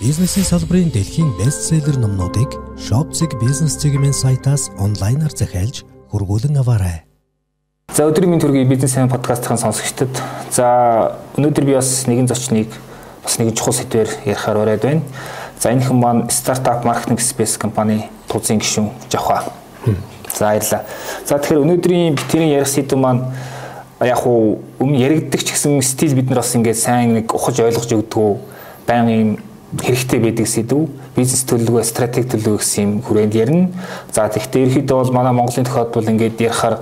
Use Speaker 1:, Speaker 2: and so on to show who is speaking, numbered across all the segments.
Speaker 1: Бизнесийн салбарын дэлхийн бестселлер номнуудыг Shopzig бизнес цэгийн сайтаас онлайнаар захиалж хургуулan аваарай.
Speaker 2: За өдрийн мэнд төргийн бизнесийн подкастын сонсогчдод за өнөөдөр би бас нэгэн зочныг бас нэгэн чухал сэдвээр ярихаар ураад байна. За энэ хүн маань стартап маркетинг спейс компани тузын гишүүн Жавха. За баярлалаа. За тэгэхээр өнөөдрийн битэрийн ярих сэдв маань яг уу өмнө яригддаг ч гэсэн стил бид нар бас ингээд сайн нэг ухаж ойлгож өгдөг байнгын хэрэгтэй байдаг сэдв бизнес төлөвлөгөө стратеги төлөвлөгөө гэсэн юм хүрээнд ярина. За тэгэхдээ ерөөхдөө бол манай Монголын тохиолдол ингээд ярихаар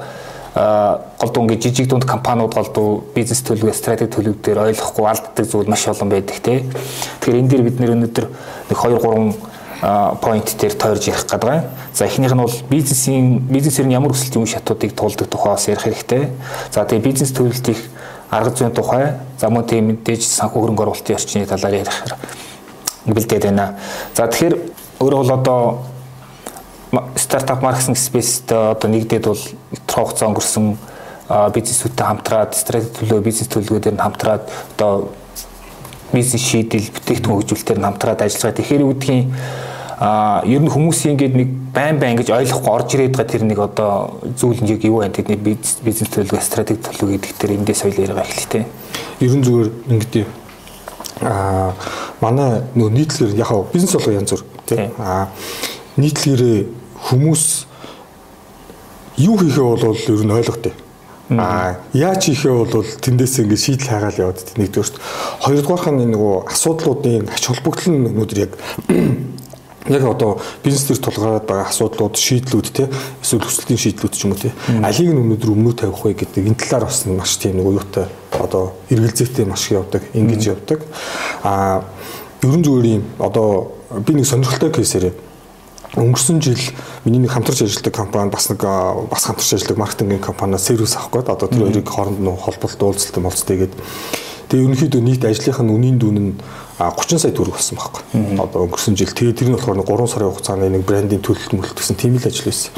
Speaker 2: голдуу ингээд жижиг дунд компаниуд голдуу бизнес төлөвлөгөө стратеги төлөв дээр ойлгохгүй алддаг зүйл маш олон байдаг тий. Тэгэхээр энэ дээр бид нэр өнөөдөр нэг 2 3 point дээр тойрж ярих гэдэг байна. За эхнийх нь бол бизнесийн бизнесээр нь ямар өсөлтийн үе шатуудыг туулдаг тухайс ярих хэрэгтэй. За тэгээ бизнес төлөвлөлтийг арга зүйн тухай за мөн тийм мэдээж санхүү хөрөнгө оруулалтын орчны талаар ярих бэлдээд байна. За тэгэхээр өөрөө бол одоо стартап маркетинг спейстэй одоо нэгдээд бол тодорхой хугацаа өнгөрсөн бизнесүүдтэй хамтраад стратеги төлөө бизнес төлөвлөгөө дээр нь хамтраад одоо бизнес шийдэл бүтээгдэхүүн хөгжүүлэлтээр нь хамтраад ажиллаж байгаа. Тэгэхээр үүдхийн а ер нь хүмүүсийн ингээд нэг байн байн гэж ойлгохгүй орж ирээд байгаа тэр нэг одоо зүйл нь юу гэдэг нэг бизнес төлөвлөгөө стратеги төлөвлөгөө гэдэг тэр эндээс соёл яриага эхэлтэй.
Speaker 3: Ер нь зүгээр ингэдэй а манай нөө нийтлэр яг бизнес болго янз бүр тийм а нийтлэрээ хүмүүс юу хийхээ бол ер нь ойлготой. А яаж хийхээ бол тэндээс ингээд шийдэл хайгаал яваад нэгдүгээрт хоёрдугаарх нь нөгөө асуудлуудын ач холбогдол нь өнөөдөр яг яг одоо бизнес төр тулгараад байгаа асуудлууд, шийдлүүд те эсвэл хүсэлтийн шийдлүүд ч юм уу те алийг нь өнөөдөр өмнө тавих вэ гэдэг энэ талаар бас маш тийм нэг уюутай одоо эргэлзээтэй маш их явдаг, ингэж явдаг. А ерөн зүгээр юм одоо би нэг сонирхолтой кейсээр өнгөрсөн жил миний нэг хамтарч ажилладаг компани бас нэг бас хамтарч ажилладаг маркетингийн компаниас сервис авах гээд одоо тэр хоёрыг хооронд нь холболт уулзалт молцтэйгээд тэгээ ерөнхийдөө нийт ажлынх нь үнийн дүүн нь 30 сая төгрөг болсон байхгүй. Одоо өнгөрсөн жил тэгээ тэр нь болохоор 3 сарын хугацааны нэг брендинг төлөлт мөлт гэсэн тийм л ажил байсан.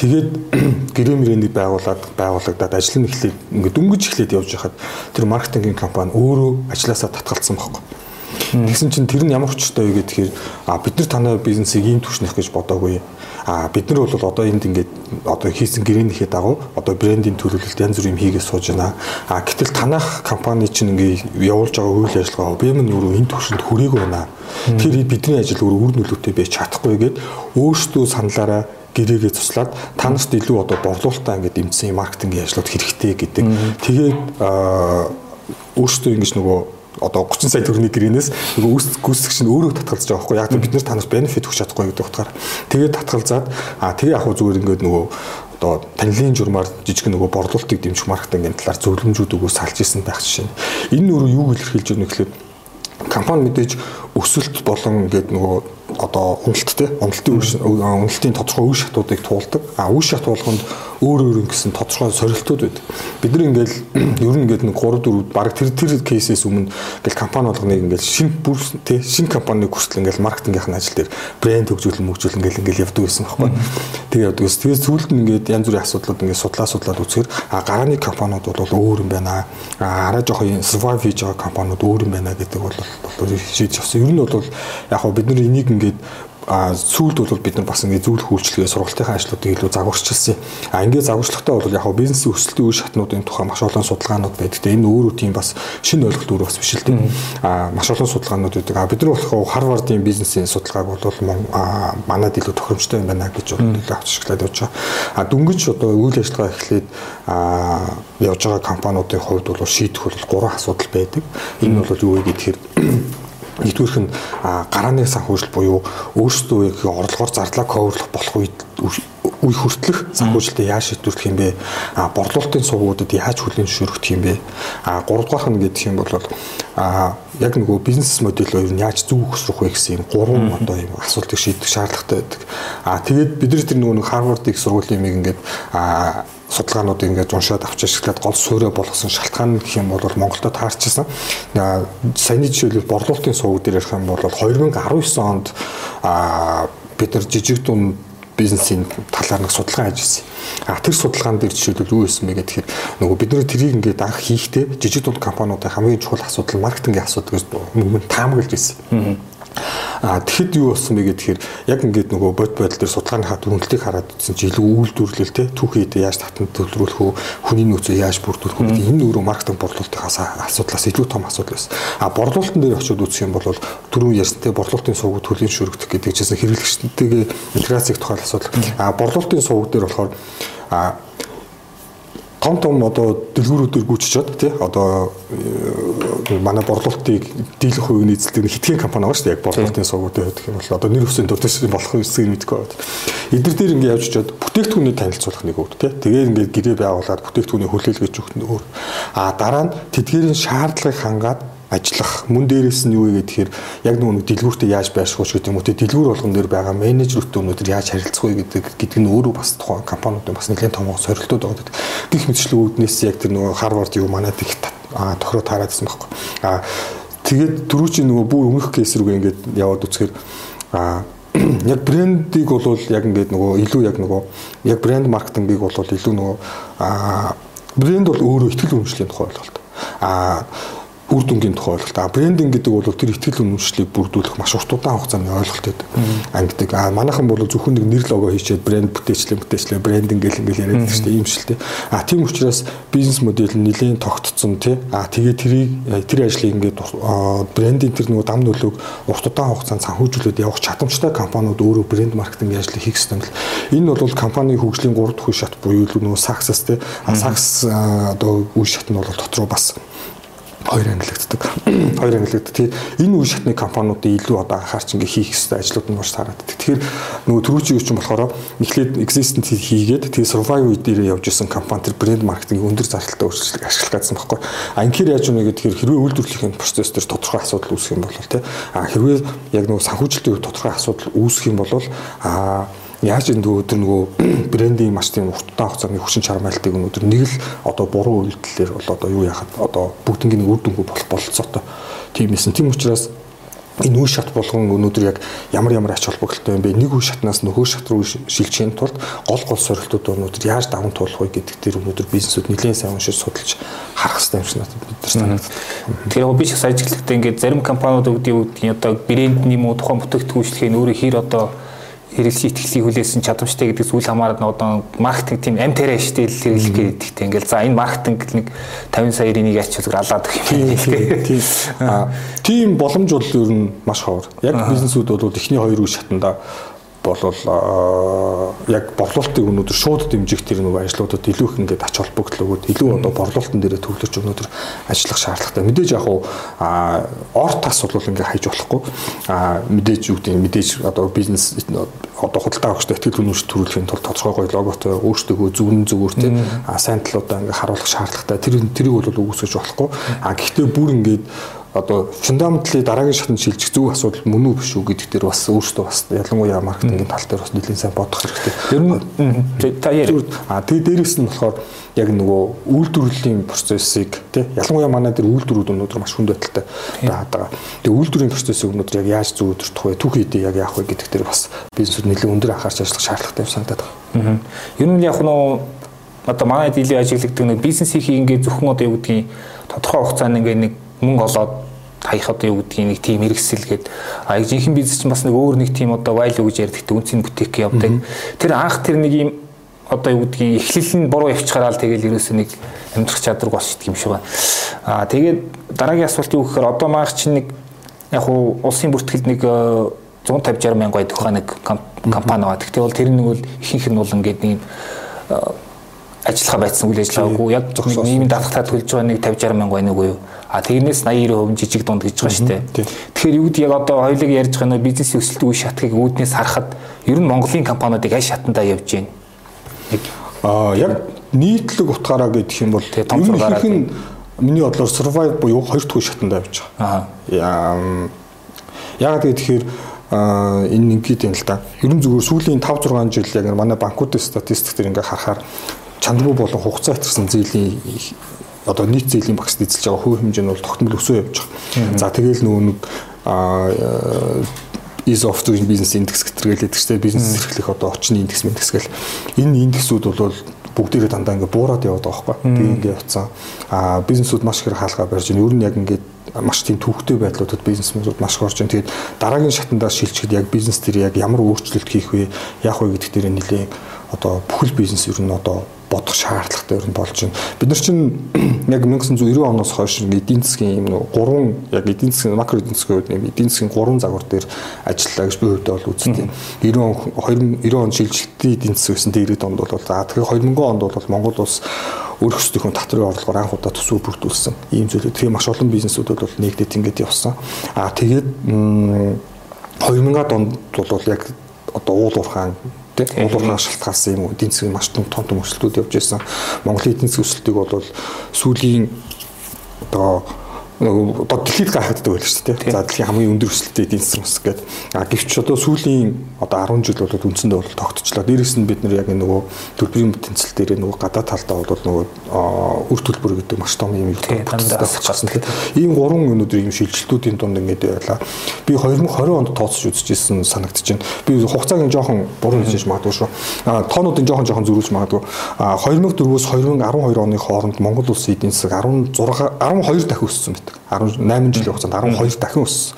Speaker 3: Тэгээд гэрээ мөрөнийг байгуулад байгуулагдаад ажил нь эхлээд ингээд дөнгөж эхлээд явж хахад тэр маркетингийн компани өөрөө ажилласаа татгалцсан байхгүй. Тэгсэн чинь тэр нь ямар учиртай вэ гэхээр бид нар танай бизнесийг ийм түвшнэх гэж бодоагүй. А бид нар бол одоо энд ингээд одоо хийсэн гэрээнийхээ дагуу одоо брендинг төлөвлөлт янз бүр юм хийгээд сууж байна. А гэтэл танах компани чинь ингээд явуулж байгаа үйл ажиллагаа би мань юу энэ түвшинд хүрээгүй байна. Тэгэхээр бидний ажил өөр үр нөлөөтэй байж чадахгүй гэгээд өөрсдөө саналаараа гэрээгээ туслаад та нарт илүү одоо борлуулалтаа ингээд дэмжсэн маркетингийн ажлууд хэрэгтэй гэдэг. Тэгээд өөрсдөө ингэж нөгөө одоо 30 сая төгрөгийн гэрээнээс нөгөө үс гүйцэтгэгч нь өөрөө татгалзаж байгаа байхгүй яг бид нар танаас бенефит өгч чадахгүй гэдэг утгаар тэгээд татгалзаад а тэгээ яг зүгээр ингээд нөгөө одоо танилын журмаар жижиг нөгөө борлуулалтыг дэмжих маркетингийн талаар зөвлөмжүүд өгөө салж исэн байх жишээ. Энэ өөрөө юу илэрхийлж байна гэхлээр компани мэдээж өсөлт болон ингээд нөгөө одоо уналт те уналтын уналтын тодорхой үе шатуудыг туулдаг. А үе шат болгонд өөр өөр ингэсэн тодорхой сорилтууд байдаг. Бид нар ингээл ер нь ингээд нэг 3 4 баг тэр тэр кейсээс өмнө ингээл компани болгоныг ингээл шинэ бүр те шинэ компаниг хүртэл ингээл маркетингийнх нь ажил дээр брэнд хөгжүүлэн мөгжүүлэн ингээл ингээл явдаг байсан байхгүй. Тэгээ явдаг. Тэгээд сүүлд нь ингээд янз бүрийн асуудлууд ингээд судлаа судлаад үзэхээр а гарааны компаниуд бол өөр юм байна. А арай жоохон survive хийж байгаа компаниуд өөр юм байна гэдэг бол шийдэж авсан. Ер нь бол яг бид нар энийг ингээд а сүүлд бол бид нар бас ингээд зүйл хүүлчлэгээ сургалтынхаа ажлуудыг илүү загварчилсан. А ингээд загварчлахтаа бол яг хаа бизнесийн өсөлтийн үе шатнуудын тухай маш олон судалгаанууд байдаг. Тэгээ энэ өөрөө тийм бас шинэ ойлголт өөр бас биш л дээ. А маш олон судалгаанууд байдаг. А бид нар болохоор Харвардын бизнесийн судалгааг бол манад илүү тохиромжтой юм байна гэж илүү авчирчлаад явж байгаа. А дөнгөж одоо үйл ажиллагаа эхлээд а явж байгаа компаниудын хувьд бол шийдэх бол гурван асуудал байдаг. Энэ бол юу вэ гэхээр нэгдүгээрх нь гарааны санхүүжилт буюу өөрсдөө орлогоор зардлаа коверлох болох үед үе хүртэлх санхүүжилтээ яаж шийдвэрлэх юм бэ? А борлуулалтын сувгуудад яаж хүлээн зөвшөөрөх юм бэ? А гуравдугаарх нь гэдэг юм бол а яг нөгөө бизнес модельөө юу яаж зөв өсрөх вэ гэсэн юм гурван одоо юм асуудлыг шийдэх шаардлагатай байдаг. А тэгээд бид нар тэр нөгөө их сургуулийн юм ингээд а судалгаанууд ингээд уншаад авч ашиглаад гол суурэ болгосон шалтгаан гэх юм бол Монголдо таарчсан. Саяны жишээлбэл борлуулалтын сувг дээр ярих юм бол 2019 онд бид нар жижиг дунд бизнесийн талаар нэг судалгаа хийж ирсэн. А тэр судалгаан дээр жишээлбэл юу байсан бэ гэхээр нөгөө бид нэр тэрийг ингээд анх хийхдээ жижиг дунд компаниудын хамгийн чухал асуудал маркетингийн асуудал гэж мөн таамаглаж ирсэн. А тэгэхэд юу болсон бэ гэхээр яг ингээд нөгөө бод байдал дээр судалгааныхаа дүнлэлтийг хараад үзсэн чи илүү үйлдвэрлэл те түүхийд яаж татанд төлрүүлэх үү хүний нөөцөө яаж бүрдүүлэх үү энэ өөрөө маркетинг борлуулалтынхаас асуудлаас илүү том асуудал байсан. А борлуулалтын дээр очиод үзэх юм бол түрүү ярьсантай борлуулалтын сувг төлөв шүргдэх гэдэг чинь хэрэглэгчдийн интеграцийг тухай асуудал. А борлуулалтын сувг дээр болохоор а том том одоо дэлгүүрүүдээр гүйчичээд тий одоо э, манай борлуулалтыг дийлэх хувийн эзэлдэг хитгэн компани байгаа шүү дээ яг борлуулалтын хувьд гэх юм бол одоо нэр хүсийн дуртай болох эсгийг мэдгүй байна. Эдгээр дээр ингээд явж очиод бүтээгдэхүүнийг танилцуулах нэг үг тий тэгээд ингээд гэрээ байгуулад бүтээгдэхүүнийг хүлээлгэж өгөх өөр. А дараа нь тэдгээрийн шаардлагыг хангаад ажиллах мөн дээрээс нь юу вэ гэхээр яг нөгөө дэлгүүртээ яаж байрших гэдэг юм уу те дэлгүүр болгон дээр байгаа менежерүүдтэй өнөөдөр яаж харилцах вэ гэдэг гэдэг нь өөрөө бас тухайн компаниудын бас нэлээд том сорилтууд байгаа. Гэх мэтчлэгүүднээс яг тэр нөгөө Харвард юу манад их тохироо таараадсан байхгүй. А тэгээд түрүү чи нөгөө бүр өмнөх кейс рүүгээ ингээд яваад үзэхээр а яг брендийг бол яг ингээд нөгөө илүү яг нөгөө яг брэнд маркетингийг бол илүү нөгөө а брэнд бол өөрөө ихтгэл үнэмшлийн тухай ойлголт. А үр дүнгийн тухай ойлголт. А брендинг гэдэг бол тэр ихтгэл үнэмшлийг бүрдүүлэх маш урт удаан хугацааны ойлголт байдаг. Ангидаг. А манайхан бол зөвхөн нэг нэр лого хийчихэд брэнд бүтээчлээ бүтээчлээ брендинг гэл ингээл яриад байдаг шүү дээ. Ийм шилтэй. А тийм учраас бизнес модель нь нэлээд тогтцсон тий. А тэгээ тэрийг тэр ажлыг ингээд брендинг тэр нөгөө дам нөлөөг урт удаан хугацаанд санхүүжүүлээд явах чадамжтай компаниуд өөрөө брэнд маркетинг ажлыг хийх юм л. Энэ бол компани хөгжлийн 3 дахь үе шат буюу нөгөө саксас тий. А сакс одоо үе шат нь бол дотроо бас хоёр ангилагддаг. Хоёр ангилагддаг. Тэгээд энэ үе шатны компаниудын илүү одоо анхаарч ингээ хийх хэрэгтэй ажлууд нь маш таарад. Тэгэхээр нөгөө түрүүчийн үеч болохоор эхлээд existent хийгээд тэгээд survive үе дээр явж исэн компани тэр брэнд маркетинг өндөр зардалтай өөрчлөлт ашиглах гэсэн баггүй. А инхээр яаж үнэ гэхээр хэрвээ үйлдвэрлэлийн процесс дээр тодорхой асуудал үүсэх юм бол тий. А хэрвээ яг нөгөө санхүүжилтийн тодорхой асуудал үүсэх юм бол а яаж энэ өдөр нөгөө брендинг маш тийм урттай хугацааны хүчин чармайлтыг өнөөдөр нэг л одоо буруу үйлдэлээр бол одоо юу яхад одоо бүгднийг үр дүнгүй болох бололцоотой тийм эсэн тийм учраас энэ үе шат болгон өнөөдөр яг ямар ямар ач холбогдолтой юм бэ? Нэг үе шатнаас нөхөө шат руу шилжихийн тулд гол гол сорилтууд өнөөдөр яаж даван туулах вэ гэдэг дээр өнөөдөр бизнесүүд нэлээд сайн уншиж судалж харах хэрэгтэй юм шиг надад санагдав.
Speaker 2: Тэгэхээр би ч ажиглагтай ингээд зарим компаниуд үүдийн одоо брэндний муу тухайн бүтээгдэхүүнчлэхийн өөрөө хэр одоо хэрэглэхийн итгэлийг хүлээсэн чадамжтай гэдэг зүйл хамаарат одоо маркетинг тийм ам тарай штэ хэрэглэх гэдэг ингээл за энэ маркетинг нэг 50 сая ирээнийг ачуулгаар алаад гэх юм.
Speaker 3: Тийм. Тийм боломж бол ер нь маш ховор. Яг бизнесүүд бол эхний хоёр үе шатанда болвол яг борлуулалтыг өнөөдөр шууд дэмжих тэр нэг ажлуудад илүү их ингээд ач холбогдол өгөөд илүү одоо борлуулалтын дээрээ төвлөрч өнөөдөр ажиллах шаардлагатай. Мэдээж яг уу орт тас бол ингээд хайж болохгүй. Мэдээж юу гэдэг мэдээж одоо бизнес одоо худалдаа авахчтай ихтгэл үнэмш төрүүлэхийн тулд тодорхой гоё логотой өөртөө зүгэн зүгээр а сайн талуудаа ингээд харуулах шаардлагатай. Тэр тэрийг бол үүсгэж болохгүй. А гэхдээ бүр ингээд одоо фундаментли дараагийн шатнд шилжих зөв асуудал мөн үү биш үү гэдэг дээр бас өөртөө бас ялангуяа маркетингийн тал дээр бас нэлээд сайн бодох хэрэгтэй.
Speaker 2: Ер нь та яа.
Speaker 3: А тэгээ дээрэс нь болохоор яг нөгөө үйлдвэрлэлийн процессыг тий ялангуяа манай дээр үйлдвэрүүд өнөөдөр маш хүнд байдалтай байгаад байгаа. Тэгээ үйлдвэрийн процессыг өнөөдөр яг яаж зөвөдөртөх вэ? Түүх хэдий яг яах вэ гэдэг дээр бас бизнесүүд нэлээд өндөр анхаарч ажиллах шаардлагатай юм санагдаад
Speaker 2: байна. Ер нь яг нөгөө одоо манай дийлээ ажиглагдаг нэг бизнесийг ингээд зөвхөн одоо юу гэдгийг тодорхой хугацаанд ингээд нэг мөнгө олоод хаях одоо юу гэдгийг нэг тийм хэрэгсэлгээд а яг жинхэнэ бизнес чинь бас нэг өөр нэг тийм одоо вайлю гэж ярьдаг үнцний бүтээх явдаг. Тэр анх тэр нэг юм одоо юу гэдгийг эхлэл нь буруу явчихараа л тэгэл ерөөсөө нэг амьдрах чадвар болчихдөг юм шиг байна. Аа тэгээд дараагийн асуулт юу гэхээр одоо маах чинь нэг яг уу улсын бүртгэлд нэг 150 60 мянган байдаг хаа нэг компани байгаа. Тэгтээ бол тэр нэг бол ихэнх нь бол ингээд нэг ажиллагаа байцсан үйл ажиллагаагүй яг нийгмийн даатгатаа төлж байгаа нэг 50 60 мянган байна уу юу? А тэрнээс 80 90% жижиг дунд гэж байгаа шүү дээ. Тэгэхээр юу гэдэг яг одоо хоёулыг ярьж байгаа нөө бизнесийн өсөлтийн үе шатгийг үүднээс харахад ер нь Монголын компаниудыг аль шатандаа явж байна?
Speaker 3: Аа яг нийтлэг утгаараа гэх юм бол том зургаараа миний бодлоор survive буюу хоёр дахь шатанд авч байгаа. Аа. Яг тэгэхээр а энэ ингээд юм л да. Ерөн зүгээр сүүлийн 5 6 жил яг манай банкуудын статистик дээр ингээ харахаар чандгүй болон хугацаа хэтэрсэн зээлийн одоо нийт зээлийн багцд эзэлж байгаа хувь хэмжээ нь бол тогтмол өсөө явж байгаа. За тэгэл нөгөө нэг is of doing business индекс гэтэргэлээд гэжтэй бизнес эрхлэх одоо очны индекс индекс гэл энэ индексүүд бол бүгдээрээ дандаа ингээ буураад яваад байгаа байхгүй. Тэгээ ингээ явцсан. Аа бизнесүүд маш их хаалгаа барьж байна. Ер нь яг ингээ маш тийм төвхтэй байдлуудад бизнесмэнүүд маш их орж байна. Тэгээд дараагийн шатандаа шилжихэд яг бизнес дээр яг ямар өөрчлөлт хийх вэ, яах вэ гэдэг дээр нэлээд одоо бүхэл бизнес ер нь одоо бодох шаардлагатай ер нь болж байна. Бид нар чинь яг 1990 оноос хойш эдийн засгийн юм нуу гурван яг эдийн засгийн макро эдийн засгийн хувьд эдийн засгийн гурван загвар дээр ажиллаа гэж би хувьдаа бол үзтiin. 90 он 2090 он шилжилтийн эдийн засаг гэсэн 90-ад онд бол за тэгэхээр 2000 онд бол Монгол улс өөрөх хөстөхийн татрын орлогоор анх удаа төсөв бүрдүүлсэн. Ийм зүйлүүд тэгээ маш олон бизнесүүдэд бол нэгдээд ингэж явсан. Аа тэгээд 2000-ад онд бол яг одоо уул уурхаан тий. Уулуурхаа шалтгаалсан юм эдийн засгийн маш том том өсөлтүүд явж байсан. Монголын эдийн засгийн өсөлтийг бол сүүлийн одоо одоо дэлхийд гайхагддаг байл шүү дээ. За дэлхийн хамгийн өндөр өсөлттэй эдийн засаг ус гэдэг. А гэвч одоо сүүлийн одоо 10 жил бол үндсэндээ бол тогтчлоо. Дээрээс нь бид нар яг нөгөө төлбөрийн бүтэнцэл дээр нөгөө гадаа талдаа бол нөгөө үр төлбөр гэдэг маш том юм юу тогтсон. Ийм гурван өнөөдөр ийм шилжилтүүдийн дунд ингээд байлаа. Би 2020 онд тооцож үзчихсэн санагдаж байна. Би хугацааг жоохон буруу хийж магадгүй шүү. А тоонуудын жоохон жоохон зөрүүлж магадгүй. А 2004-өөс 2012 оны хооронд Монгол улсын эдийн засаг 16 12 дахин өссөн байна. 18 жилийн хугацаанд 12 дахин өссөн.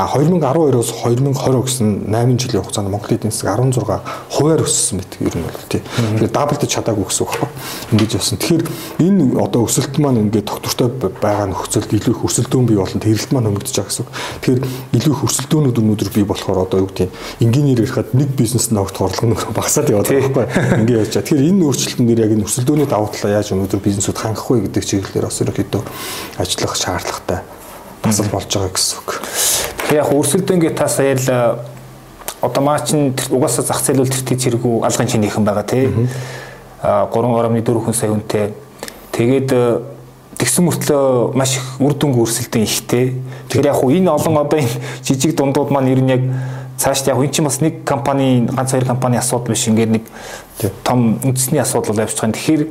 Speaker 3: А 2012-оос 2020 гэсэн 8 жилийн хугацаанд Монголын эдийн засаг 16 хувиар өссөн мэт ер нь бол тий. Тэгэхээр даблдж чадаагүй гэсэн үг байна. Ингэж явсан. Тэгэхээр энэ одоо өсөлт маань ингээд доктортой байгаа нөхцөлд илүү их өсөлтөөн бий болон тэрэлт маань хөнгөдөж байгаа гэсэн үг. Тэгэхээр илүү их өсөлтөөнүүд өнөөдөр бий болохоор одоо юу гэдэг инженеэр ирэхэд нэг бизнес ногдох орлого нь багасаад яваад байгаа байхгүй. Ингээд явж байгаа. Тэгэхээр энэ өөрчлөлтөн дээр яг энэ өсөлтөөний давуу талаа яаж өнөөдөр бизнесүүд хангах вэ гэдэг чиглэлээр бас ерөөхдөө ажиллах шаардлага шаардлагатай бас болж байгаа гэсэн үг.
Speaker 2: Тэгэхээр яг өрсөлдөөнгээ тас ярьл одоо маа чин угаасаа зах зээл бол тэр тийч хэрэггүй алгын чинийхэн байгаа тий. А 3.4 хүн сая хүнтэй. Тэгээд тэгсэн мөртлөө маш их үр дүнг өрсөлдөн ихтэй. Тэгэхээр яг хуу энэ олон одоо энэ жижиг дундууд маань ер нь яг цаашд яг энэ чинь бас нэг компани ганц хоёр компани асуудал биш ингээд нэг том үндэсний асуудал явж байгаа. Тэгэхээр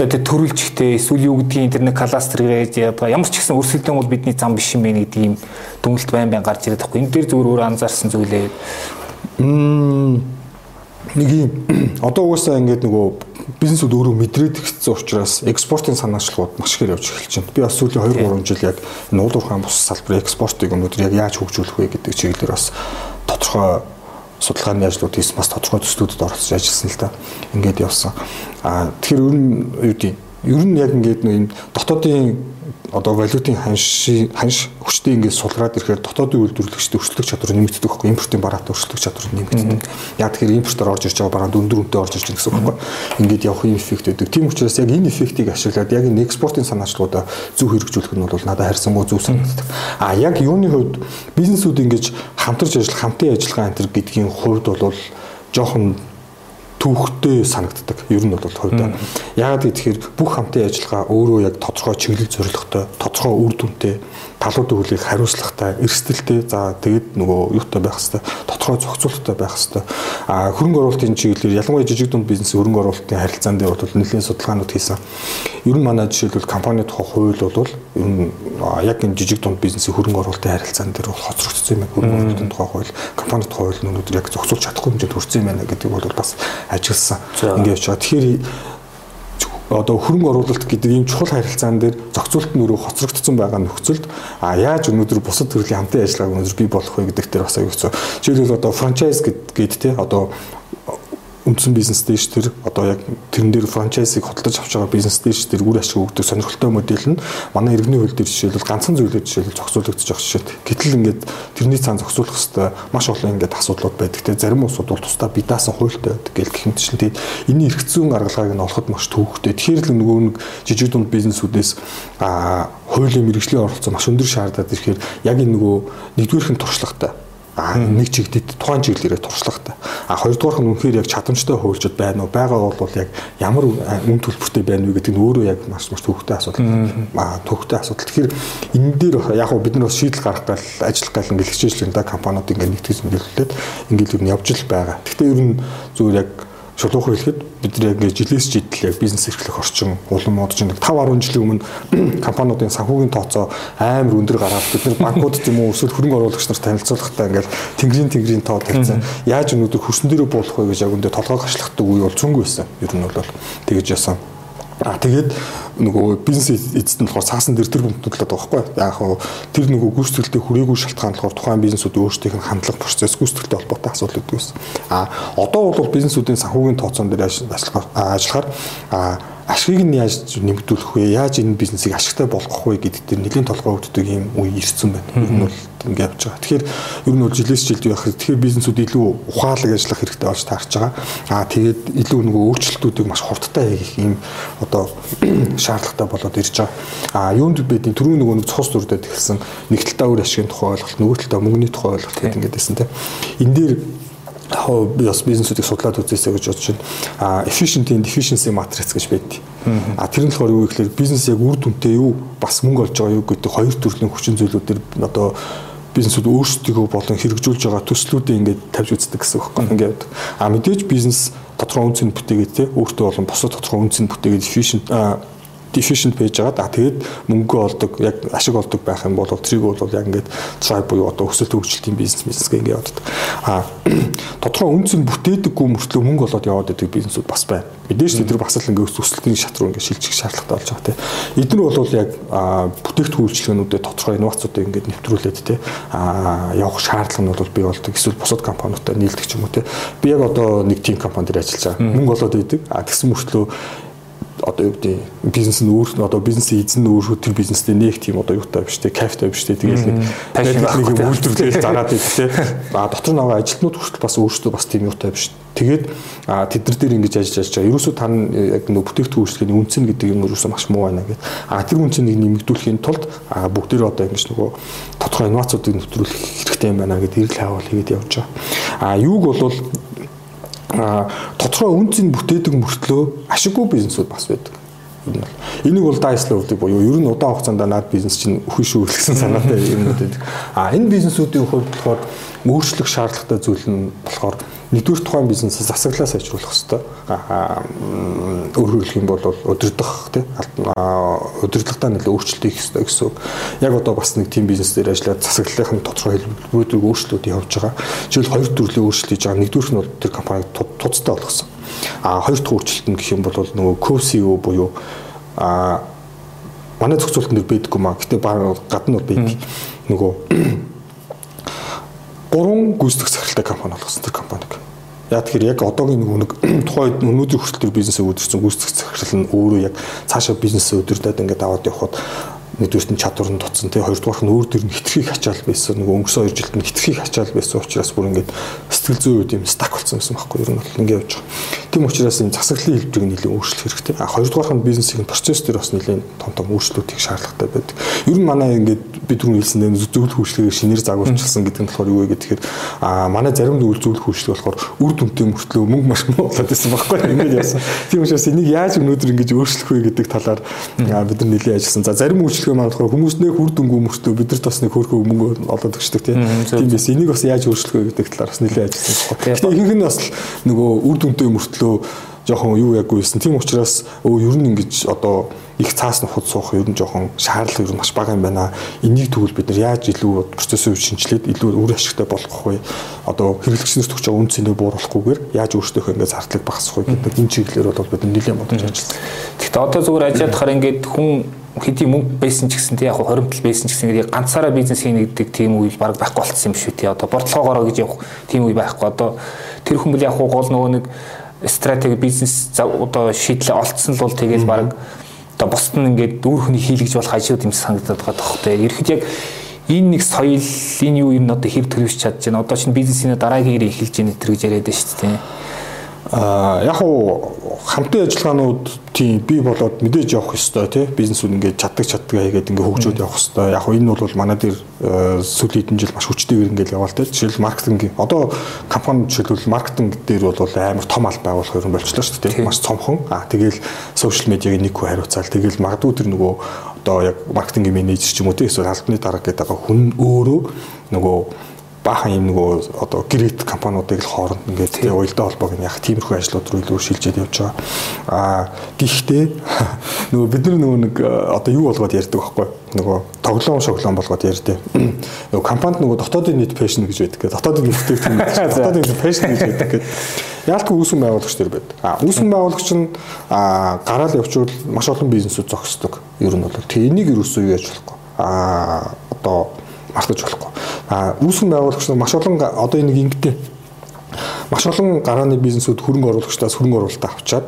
Speaker 2: одоо тэр төрүүлжихтэй эсвэл юу гэдгийг тэр нэг кластер гэж ямар ч гэсэн өрсөлдөөн бол бидний зам биш юм байна гэдэг юм дүнэлт байн байн гарч ирээд байхгүй. Энэ дээр зүгээр өөр анзаарсан зүйлээ.
Speaker 3: Нэг юм одоо угаасаа ингээд нөгөө бизнесүүд өөрөө мэдрээд ихсэн учраас экспортын санаачлагууд маш ихээр явж эхэлж байна. Би бас сүүлийн 2 3 жил яг нуулуурхаан бус салбарын экспортыг өнөөдөр яг яаж хөгжүүлэх вэ гэдэг чиглэлээр бас тодорхой судалгааны ажлууд хийсэн бас тодорхой төслүүдэд оролцож ажилласан л та. Ингээд явсан. Аа тэгэхээр ер нь юу гэдэг ер нь яг ингээд энэ дотоодын одоо валютын ханш ханш хүчтэй ингээд сулраад ирэхээр дотоодын үйлдвэрлэгчдийн өршлөх чадвар нэмэгддэг байхгүй импортын бараат өршлөх чадвар нэмэгддэг. Яг тэгэхээр импортоор орж ирж байгаа бараанд өндөр үнэтэй орж ирж байгаа гэсэн үг байхгүй. Ингээд явах юм эффект өгдөг. Тийм учраас яг энэ эффектийг ашиглаад яг энэ экспортын санаачлуудаа зөв хэрэгжүүлэх нь бол надад харьцангуй зөв санагддаг. А яг юуны хувьд бизнесүүд ингэж хамтарч ажиллах, хамтын ажиллагаа энэ гэдгийн хувьд бол жоохон түүхтэй санагддаг. Ер нь бол хувьдаа. Яагаад гэхээр бүх хамтын ажиллагаа өөрөө яг тодорхой чиглэл зорилготой, тодорхой үр дүнтэй, талуудын хөлийг хариуцлагатай, эрсдэлтэй, за тэгээд нөгөө юутай байх хэвээр тодорхой зохицуулалттай байх хэвээр. А хөрөнгө оруулалтын чиглэлээр ялангуяа жижиг дунд бизнес хөрөнгө оруулалтын харилцаан дээр бол нэлээд судалгаанууд хийсэн. Ер нь манай жишээлбэл компани тухай хууль бол ер нь яг энэ жижиг дунд бизнесийн хөрөнгө оруулалтын харилцаан дээр бол хоцрогдсон юм байна. Хөрөнгө оруулалтын тухай хууль, компани тухай хууль нь өнөөдөр яг зохицуулж чадахгүй хэмжээнд хүрсэн юм байна гэдэг бол бас ажилласан. Ингээд явж байгаа. Тэгэхээр одоо хөрөнгө оруулалт гэдэг ийм чухал харилцаан дээр зохицуулт нь өөрөө хоцрогдсон байгаа нөхцөлд а яаж өнөөдөр бусад төрлийн хамтын ажиллагааг өнөөдөр бий болох вэ гэдэг дээр бас аюул хэцүү. Жишээлбэл одоо франчайз гэдэг те одоо үндсэн бизнес дэш тэр одоо яг тэрэн дээр франчайзыг хөдөлж авч байгаа бизнес дэш тэр үр ашиг өгдөг сонирхолтой модель нь манай иргэний хөл дээр жишээлбэл ганцхан зүйлээр жишээлбэл зохицуулагдаж байгаа жишээ. Гэтэл ингээд тэрний цаан зохицуулах хэвээр маш олон ингээд асуудлууд байдаг. Тэ зарим улсууд бол тусдаа би даасан хуультай байдаг гэл гэх мэтчлэн тэгээд энэ эргэцүүн аргалгааг нь олоход маш төвөгтэй. Тэгэхээр л нөгөө нэг жижиг дунд бизнесүүдээс а хуулийн мэрэгжлийн оролцоо маш өндөр шаардаад ирэхээр яг энэ нөгөө нэгдүгээрх нь туршлагатай А нэг чигтэд тухайн чиглэлээрээ туршлагатай. А хоёрдугаарх нь үнэхээр яг чадамжтай хуульчд байна уу? Байгаа бол яг ямар үн төлбөртэй байна вэ гэдэг нь өөрөө яг маш маш төвхтэй асуудал. А төвхтэй асуудал. Тэгэхээр энэ дээр яг бид нар бас шийдэл гаргах гал ажиллах гал ингээд хичээжлэн да компаниуд ингээд нэгтгэж нөлөөлөлөд ингээд юу явж л байгаа. Гэхдээ ер нь зүгээр яг шулуухан хэлэхэд бид нар яг жилээс жилдэл яг бизнес эрхлэх орчин улам модж нэг 5 10 жилийн өмнө компаниудын санхүүгийн тооцоо амар өндөр гараад бид нар банкуд юм уу эсвэл хөрөнгө оруулагч нарт танилцуулахдаа ингээл тэнгэрийн тэнгэрийн тоо тавьсан. Яаж өнөөдөр хөрсөн дээрээ буулах вэ гэж яг өндөө толгой гашлахдаг үе бол цүнг байсан. Ер нь бол тэгэж ясан. А тэгээд нөгөө бизнес эзэд нь болохоор цаасан дээр тэр бүмтнүүд л байгаа байхгүй. Яг хоо тэр нөгөө гүйцэтгэлтэй хүрээгүй шалтгаан болохоор тухайн бизнесүүд өөрсдийнх нь хандлага процесс гүйцэтгэлтэй холбоотой асуудал үүдгээс. А одоо бол бизнесүүдийн санхүүгийн тооцоон дээр ажиллахаар а ашигыг нь яаж нэмэгдүүлэх вэ? Яаж энэ бизнесийг ашигтай болгох вэ гэдэг дээр нэлийн толгой өгдөг юм үе ирсэн байна. Нь бол ингэ явж байгаа. Тэгэхээр ер нь бол жилээс жилд байх. Тэгэхээр бизнесүүд илүү ухаалаг ажиллах хэрэгтэй болж таарч байгаа. Аа тэгээд илүү нөгөө өөрчлөлтүүдийг маш хурдтай хийх юм одоо шаардлагатай болоод ирж байгаа. Аа юунд бидний түрүү нөгөө нэг цус дүрдээд ихсэн нэг талдаа өөр ашигын тухай ойлголт, нөгөө талдаа мөнгөний тухай ойлголт гэдэг ингээд байсан тийм. Энэ дээр хоо бас бизнесүүдийг судлаад үзээсэй гэж бодож байна. А efficient and efficiency matrix гэж байдаг. А тэр нь болохоор юу гэхээр бизнес яг үр дүнтэй юу бас мөнгө олж байгаа юу гэдэг хоёр төрлийн хүчин зүйлүүдээр одоо бизнесүүд өөрсдөө болон хэрэгжүүлж байгаа төслүүдээ ингээд тавьж үздэг гэсэн үг байна. Ингээд а мэдээж бизнес тодорхой үнцэн бүтээгээд те өөртөө болон бусад тодорхой үнцэн бүтээгээд efficient deficient байж байгаа. А тэгээд мөнгө олдог, яг ашиг олдог байх юм бол трийг бол яг ингээд drive буюу одоо өсөлт хөгжилтийн бизнес бизнес гэнгээ яваад байдаг. А тодорхой үнцэн бүтээдэггүй мөртлөө мөнгө олоод яваад байдаг бизнесүүд бас байна. Мэдээж тэд нар бас л ингээд өсөлтийн шат руу ингээд шилжих шаардлагатай болж байгаа тийм. Эдгээр бол яг бүтээгдэхүүн үйлчлэгнүүдэд тодорхой инновацуудыг ингээд нэвтрүүлээд тийм явах шаардлага нь бол бий болдог. Эсвэл бусад компаниудтай нийлдэг ч юм уу тийм. Би яг одоо нэг тим компани дээр ажиллаж байгаа. Мөнгө олоод байдаг. А тэгсэн мөртлөө одоо юу гэдэг бизнес нь өөр одоо бизнесийн эзэн өөр тэр бизнестэй нэг тийм одоо юутай биш те кафтай биш те тэгээд нэг үйлдвэрлэл зараад идэв те. А дотор нь байгаа ажилтнууд хүртэл бас өөрсдөө бас тийм юутай биш. Тэгээд тэд нар дээр ингэж ажиллаж ажиллаж байгаа. Ерөөсөө тань яг нөө бүтээгдэхүүн үйлчлэгийн үнцэн гэдэг юм ерөөсөө маш муу байна гэдэг а тэр үнцнийг нэмэгдүүлэхийн тулд бүгдээрээ одоо ингэж нөгөө тодорхой инновацуудыг нэвтрүүлэх хэрэгтэй юм байна гэдэг эргэл хаавал хийгээд явж байгаа. А юуг бол тодорхой үнцийг бүтээдэг мөртлөө ашиггүй бизнесүүд бас байдаг. Энийг бол дайслаа өгдөг буюу ер нь удаан хугацаанд наад бизнес чинь өхөн шүү гэсэн санаатай юмнууд байдаг. А энэ бизнесүүдийн хувьд болохоор өөрчлөх шаардлагатай зүйл нь болохоор нэгдүгээр тухайн бизнесээс засаглаа сайжруулах хэрэгтэй. Өөрөөр хэлэх юм бол удирдах тий удирдлагатаа нэлээд өөрчлөлт хийх хэрэгтэй гэсэн үг. Яг одоо бас нэг тийм бизнес дээр ажиллаад засаглалын тодорхой хэлбэрүүд өөрчлөлт явж байгаа. Жишээл хоёр төрлийн өөрчлөлт хийж байгаа. Нэгдүгээр нь бол тэр компаниг туцтай болгосон. Аа хоёр дахь өөрчлөлт нь гэх юм бол нөгөө co-CEO буюу аа манай зохицуулт нэр байдаггүй маа. Гэтэ гадна бол байдаг. Нөгөө гурван гүйцэтгэх захиралтай компани болгосон тэр компаниг. Яг тэгэхээр яг одоогийн нэг тухайд өнөөдрийн хүртэл тэр бизнесээ удирдсан гүйцэтгэх захирал нь өөрөө яг цаашаа бизнесээ удирдаад ингээд аваад явхад нэгдүгürt нь чадвар нь туцсан тий хоёрдугаар нь өөр төр нь хитрхийг хачаал байсан нөгөө өнгөрсөн 2 жилд нь хитрхийг хачаал байсан учраас бүр ингээд сэтгэл зүйн үед юм стак болсон байсан байхгүй ер нь бол ингээд явж байгаа. Тийм учраас энэ засаглалын хэлбэрийг нэлээд өөрчлөх хэрэгтэй. А хоёрдугаар нь бизнесийн процесс дээр бас нэлээд том том өөрчлөлт хийх шаардлагатай байдаг. Ер нь манай ингээд бид түрүү хэлсэн дээр зөвлөх хөгжлөгийг шинээр загварчилсан гэдэг нь болохоор юу вэ гэхээр а манай зарим зөвлөх хөгжлөг болохоор үр дүнтэй мөртлөө мөнгө маш муу болоод байсан байхгүй ингээд явсан. Тийм учраас энийг яаж өнөөдөр ингэж өөрчлөх вэ гэдэг талаар бид нар нэлээд ажилласан. За зарим үйлчлэг өөрчлөлгөө магадгүй хүмүүс нэг үр дүнгүй мөртөө бидэрт бас нэг хөөрхөө мөнгө олоод өгчдөг тийм биз энийг бас яаж өөрчлөх вэ гэдэг талаар бас нэлээд ажилласан. Гэхдээ ихэнх нь бас нөгөө үр дүнтэй мөртлөө жоохон юу яггүйсэн. Тийм учраас өө ер нь ингэж одоо их цаас нухад суух ер нь жоохон шаардлага ер нь маш бага юм байна. Энийг тэгвэл бид нар яаж илүү процессын үе шинжилээд илүү үр ашигтай болгох вэ? Одоо хэрэглэгчнээс төгч үн цэнийг бууруулахгүйгээр яаж өөрсдөө ингээд зардлыг багасгах вэ гэдэг энэ чиглэлээр бол бид нэлээд бодож ажилласан.
Speaker 2: Тэгэхдээ одоо зүгээр ажиад хараа ингээд хүн хэдий мөнгө байсан ч гэсэн тий яг хоримтл байсан ч гэсэн ингээд ганцаараа бизнес хийнэ гэдэг тийм үйл баг байхгүй болцсон юм шүү тий одоо борлогоороо гэж явах тийм үе байхгүй одоо тэр хүмүүс яг гол нөгөө нэг стратеги бизнес одоо шийдлээ олцсон л бол тэгээд баг одоо бусд нь ингээд өөр хүний хийлгэж болох ажууд юм санагдаад байгаа тоххой. Ерхэд яг энэ нэг соёл энэ юу юм одоо хэв төрөвч чадж байна. Одоо чинь бизнесийн дараагийн эхэлж байна гэж яриад байна шүү дээ.
Speaker 3: Аа яг уу хамтын ажиллагаанууд тийм бий болоод мэдээж явах ёстой тий бизнесүүд ингээд чаддаг чаддаг хийгээд ингээд хөгжөөд явах ёстой. Яг уу энэ бол манай дээр э, сүүлийн хэдэн жил маш хүчтэйгээр ингээд яваал тий. Жишээл маркетинг одоо компани жишээлбэл маркетинг дээр бол амар том аль байгуулах юм болчлоо шүү дээ. Маш цомхон. Аа тэгэл сошиал медиагийн нэг хүү хариуцаал тэгэл магадгүй тэр нөгөө одоо яг маркетингийн менежер ч юм уу тий эсвэл албаны дарга гэдэг хүн өөрөө нөгөө баахан юм нөгөө одоо гэрээт компаниудыг л хооронд ингээд тэгээ уялдаа холбоог нь яг тиймэрхүү ажлууд руу илүү шилжээд явж байгаа. Аа гэхдээ нөгөө бид нар нөгөө нэг одоо юу болгоод ярьдаг байхгүй нөгөө тоглоом шоглоом болгоод ярьдээ. Нөгөө компанид нөгөө дотоодын нийт пэшн гэж байдаг. Дотоодын нийт дотоодын пэшн гэж байдаг гэдэг. Яалтгүй үүсгэн байгуулагч төр байд. А үүсгэн байгуулагч нь гараал явуучвал маш олон бизнесүүд зогсдог. Ер нь бол тэг энийг юусэн юу яаж болохгүй. А одоо мартаж болохгүй. А үүсгэн байгуулагч маш олон одоо энийг ингэдэй маш олон гарааны бизнесүүд хөрөнгө оруулагчдаас хөрөнгө оруулалт авчаад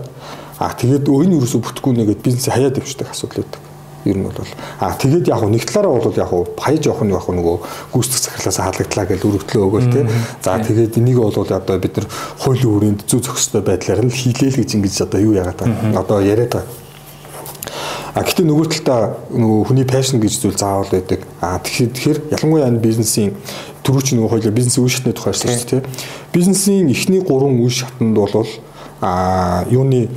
Speaker 3: а тэгээд энэ юусоо бүтэхгүй нэгэд бизнесээ хаяад явчихдаг асуудал байдаг. Ер нь бол а тэгээд яг нэг талаараа бол яг хаяж явах нь яг нөгөө гүйцэтгэх захирлаас халагдлаа гэж өргөдлөө өгөөл тээ. За тэгээд энийг бол одоо бид нар хуулийн хүрээнд зүү зохистой байдлаар нь хийлээл гэж ингэж одоо юу яагаад одоо яриад байгаа А гэтээ нөгөө талдаа нөгөө хүний пашн гэж зүйл заавал байдаг. А тэгэхээр ялангуяа энэ бизнесийн түрүүч нөгөө хоёлоо бизнесийн үе шатны тухай ярьсан шүү дээ. Бизнесийн эхний 3 үе шатанд бол а юуны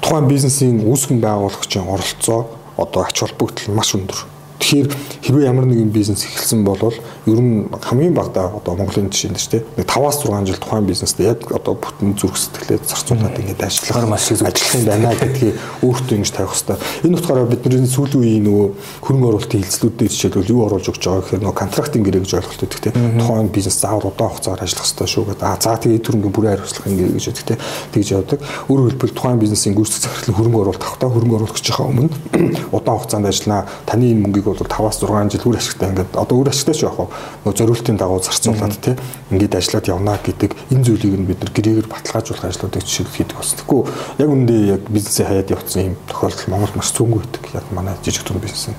Speaker 3: тухайн бизнесийн үүсгэн байгуулагчийн оролцоо одоо ач холбогдол маш өндөр Тэгэхээр хэрвээ ямар нэгэн бизнес эхэлсэн бол ер нь хамгийн багадаа одоо Монголын жишээнд ч тийм 5-аас 6 жил тухайн бизнест яг одоо бүтэн зүрх сэтгэлээ зарцуулаад ингээд ажиллах маш их ажиллах юм байна гэдгийг өөртөө ингэж тавих хэрэгтэй. Энэ утгаараа бидний сүүлийн үеийн нөгөө хөрөнгө оруулалтын хилцлүүдээр жишээлбэл юу оруулж өгч байгаа гэхээр нөгөө контрактинг гэрээ гэж ойлголт өгдөг тийм тухайн бизнес заавал удаан хугацаар ажиллах хэрэгтэй шүү гэдэг. Аа за тэгээд төрөнгийн бүрэн хариуцлах ингэ гэж өгдөг тийм тэгж явдаг. Өөрөөр хэлбэл тухайн бизнесийн гүйцэтгэх захирлын хөрөнгө оруулалт авахтаа хөрөнгө оруулагчийнхаа өмнө удаан хугацаанд ажиллана. Таны энэ мөнгийг бол 5-аас 6 жил үр ашигтай ингээд одоо үр ашигтай ч яг нөгөө зориултын дагуу зарцуулаад тий ингээд ажиллаад явна гэдэг энэ зүйлийг нь бид нар гэрээгээр баталгаажуулах ажлуудыг жишээлбэл хийдэг бас. Тэгэхгүй яг үндэ яг бизнесээ хаяад явцсан юм тохиолдол Монголд маш цөөнгүй байдаг. Яг манай жижиг дунд бизнес юм.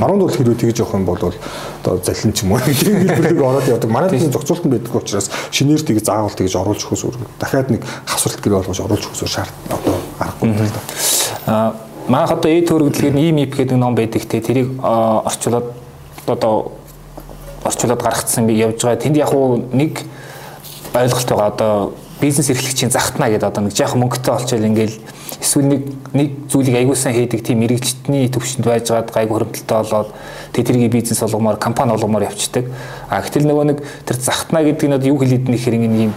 Speaker 3: Баруун бол хэрвээ тэгж явах юм бол одоо залин ч юм уу тийм хэлбэрийг ороод явдаг. Манай тийм зохицуулт нь байдаг учраас шинээр тийг заавал тэгж оруулж өгөхөөс өөр дахиад нэг хавсралт гэрээ болгож оруулж өгөхөөс шаард одоо аргагүй юм л да.
Speaker 2: Аа Манайх одоо эд хөргөлгээр ийм ИП гэдэг ном байдаг те тэрийг орчуулад одоо орчуулад гаргацсан би явж байгаа. Тэнд яг уу нэг ойлголт байгаа. Одоо бизнес эрхлэгчийн захтна гэдэг одоо нэг жаахан мөнгөтэй олчвал ингээл эсвэл нэг нэг зүйлийг аягуулсан хийдэг тийм мэрэгчтний төвшөнд байжгаад гайгүй хөрөмтөлтэй болоод тэг тэрийг бизнес болгомоор компани болгомоор явцдаг. А гэтэл нөгөө нэг тэр захтна гэдэг нь юу хэлээд нэхэр ийм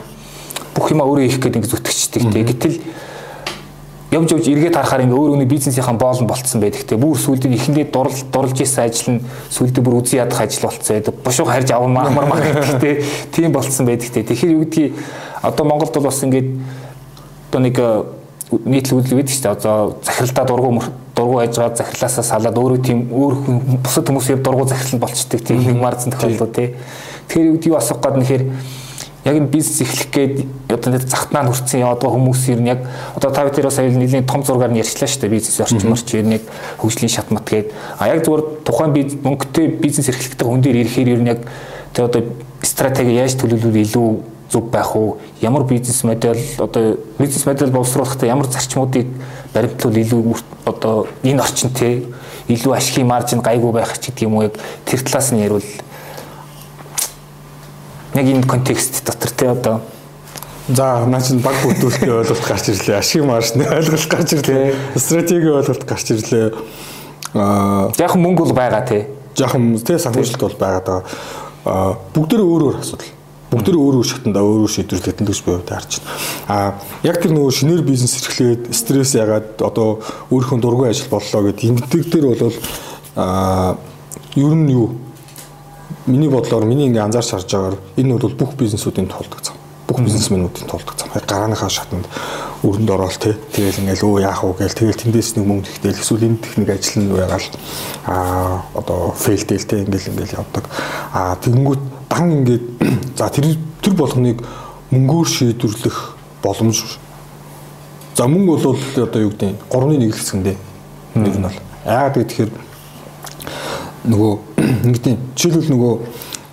Speaker 2: бүх юма өөрөө хийх гэдэг ингэ зүтгэждэг. Гэтэл явж явж эргээд харахаар ингээ өөр өөрийн бизнесийнхаа боол нь болцсон байдаг. Те бүр сүүлдээ ихэндээ дурлж дурлж исэн ажил нь сүүлдээ бүр үзий ядах ажил болцсон. Байдаг бушууг харж авах маар маар гэдэг. Те тийм болцсон байдаг. Тэгэхээр юу гэдгийг одоо Монголд бол бас ингээд одоо нэг э, нийтлэг үйл байдаг шүү дээ. Одоо захиралдаа дургу дургу байгаа захирлаасаа салаад өөрөө тийм өөр хүн бусад хүмүүсээр дургу захирал нь болчдөг тийм нэг марцсан тохиолдол те тэгэхээр юу гэдгийг асуух гээд нэхэр яг энэ бизнес эхлэх гээд одоо нэг захтнаа хүрсэн яваад байгаа хүмүүс ер нь яг одоо та бүхэн сая нэлийн том зургаар нь ярьчлаа шүү дээ. Бизнес орчмор ч ер нь яг хөгжлийн шатмат гээд. А яг зүгээр тухайн мөнгөтэй бизнес эрхлэхдээ хүн дээр ирэхээр ер нь яг тэр одоо стратеги яаж төлөвлөвөл илүү зөв байх уу ямар бизнес модель одоо бизнес модель боловсруулахдаа ямар зарчмуудыг баримтлуул илүү одоо энэ орчин те илүү ашигын маржин гайгүй байх ч гэдэг юм уу яг тэр талаас нь ярил яг энэ контекст дотор тий одоо
Speaker 3: За наа чинь баг бүтүүлэлтийн ойлголт гарч ирлээ. Ашиг маршны ойлголт гарч ирлээ. Стратегийн ойлголт гарч ирлээ.
Speaker 2: Аа яг мөнгө бол байгаа тий.
Speaker 3: Жохон тий санхүүжилт бол байгаа даа. Аа бүгдөө өөр өөр асуудал. Бүгдөө өөр өөр шатанда өөр өөр шийдвэрлэлт гэж би хувьд харж байна. Аа яг тэр нөгөө шинээр бизнес эрхлээд стресс ягаад одоо өөрийнхөө дургүй ажил боллоо гэдэг ингэдэг дээр бол аа ер нь юу миний бодлоор миний ингээ анзаарч харж байгаагаар энэ бол бүх бизнесүүдийн тулдаг зам. Бүх бизнесмэнүүдийн тулдаг зам. Гарааныхаа шатанд өрөнд ороод те тэгэл ингээл өө яах вэ гээл тэгэл тэндээс нэг мөнгө ихтэл эсвэл энэ техник ажил нь байгаал а одоо фейлдэл те ингээл ингээл явдаг. А тэгэнгүүт дан ингээд за тэр тэр болгоныг мөнгөөр шийдвэрлэх боломж За мөнгө бол одоо юу гэдэг 3-1 хэсгэндээ нэр нь бол. Яагаад гэхээр нөгөө ингэдэм жишээлбэл нөгөө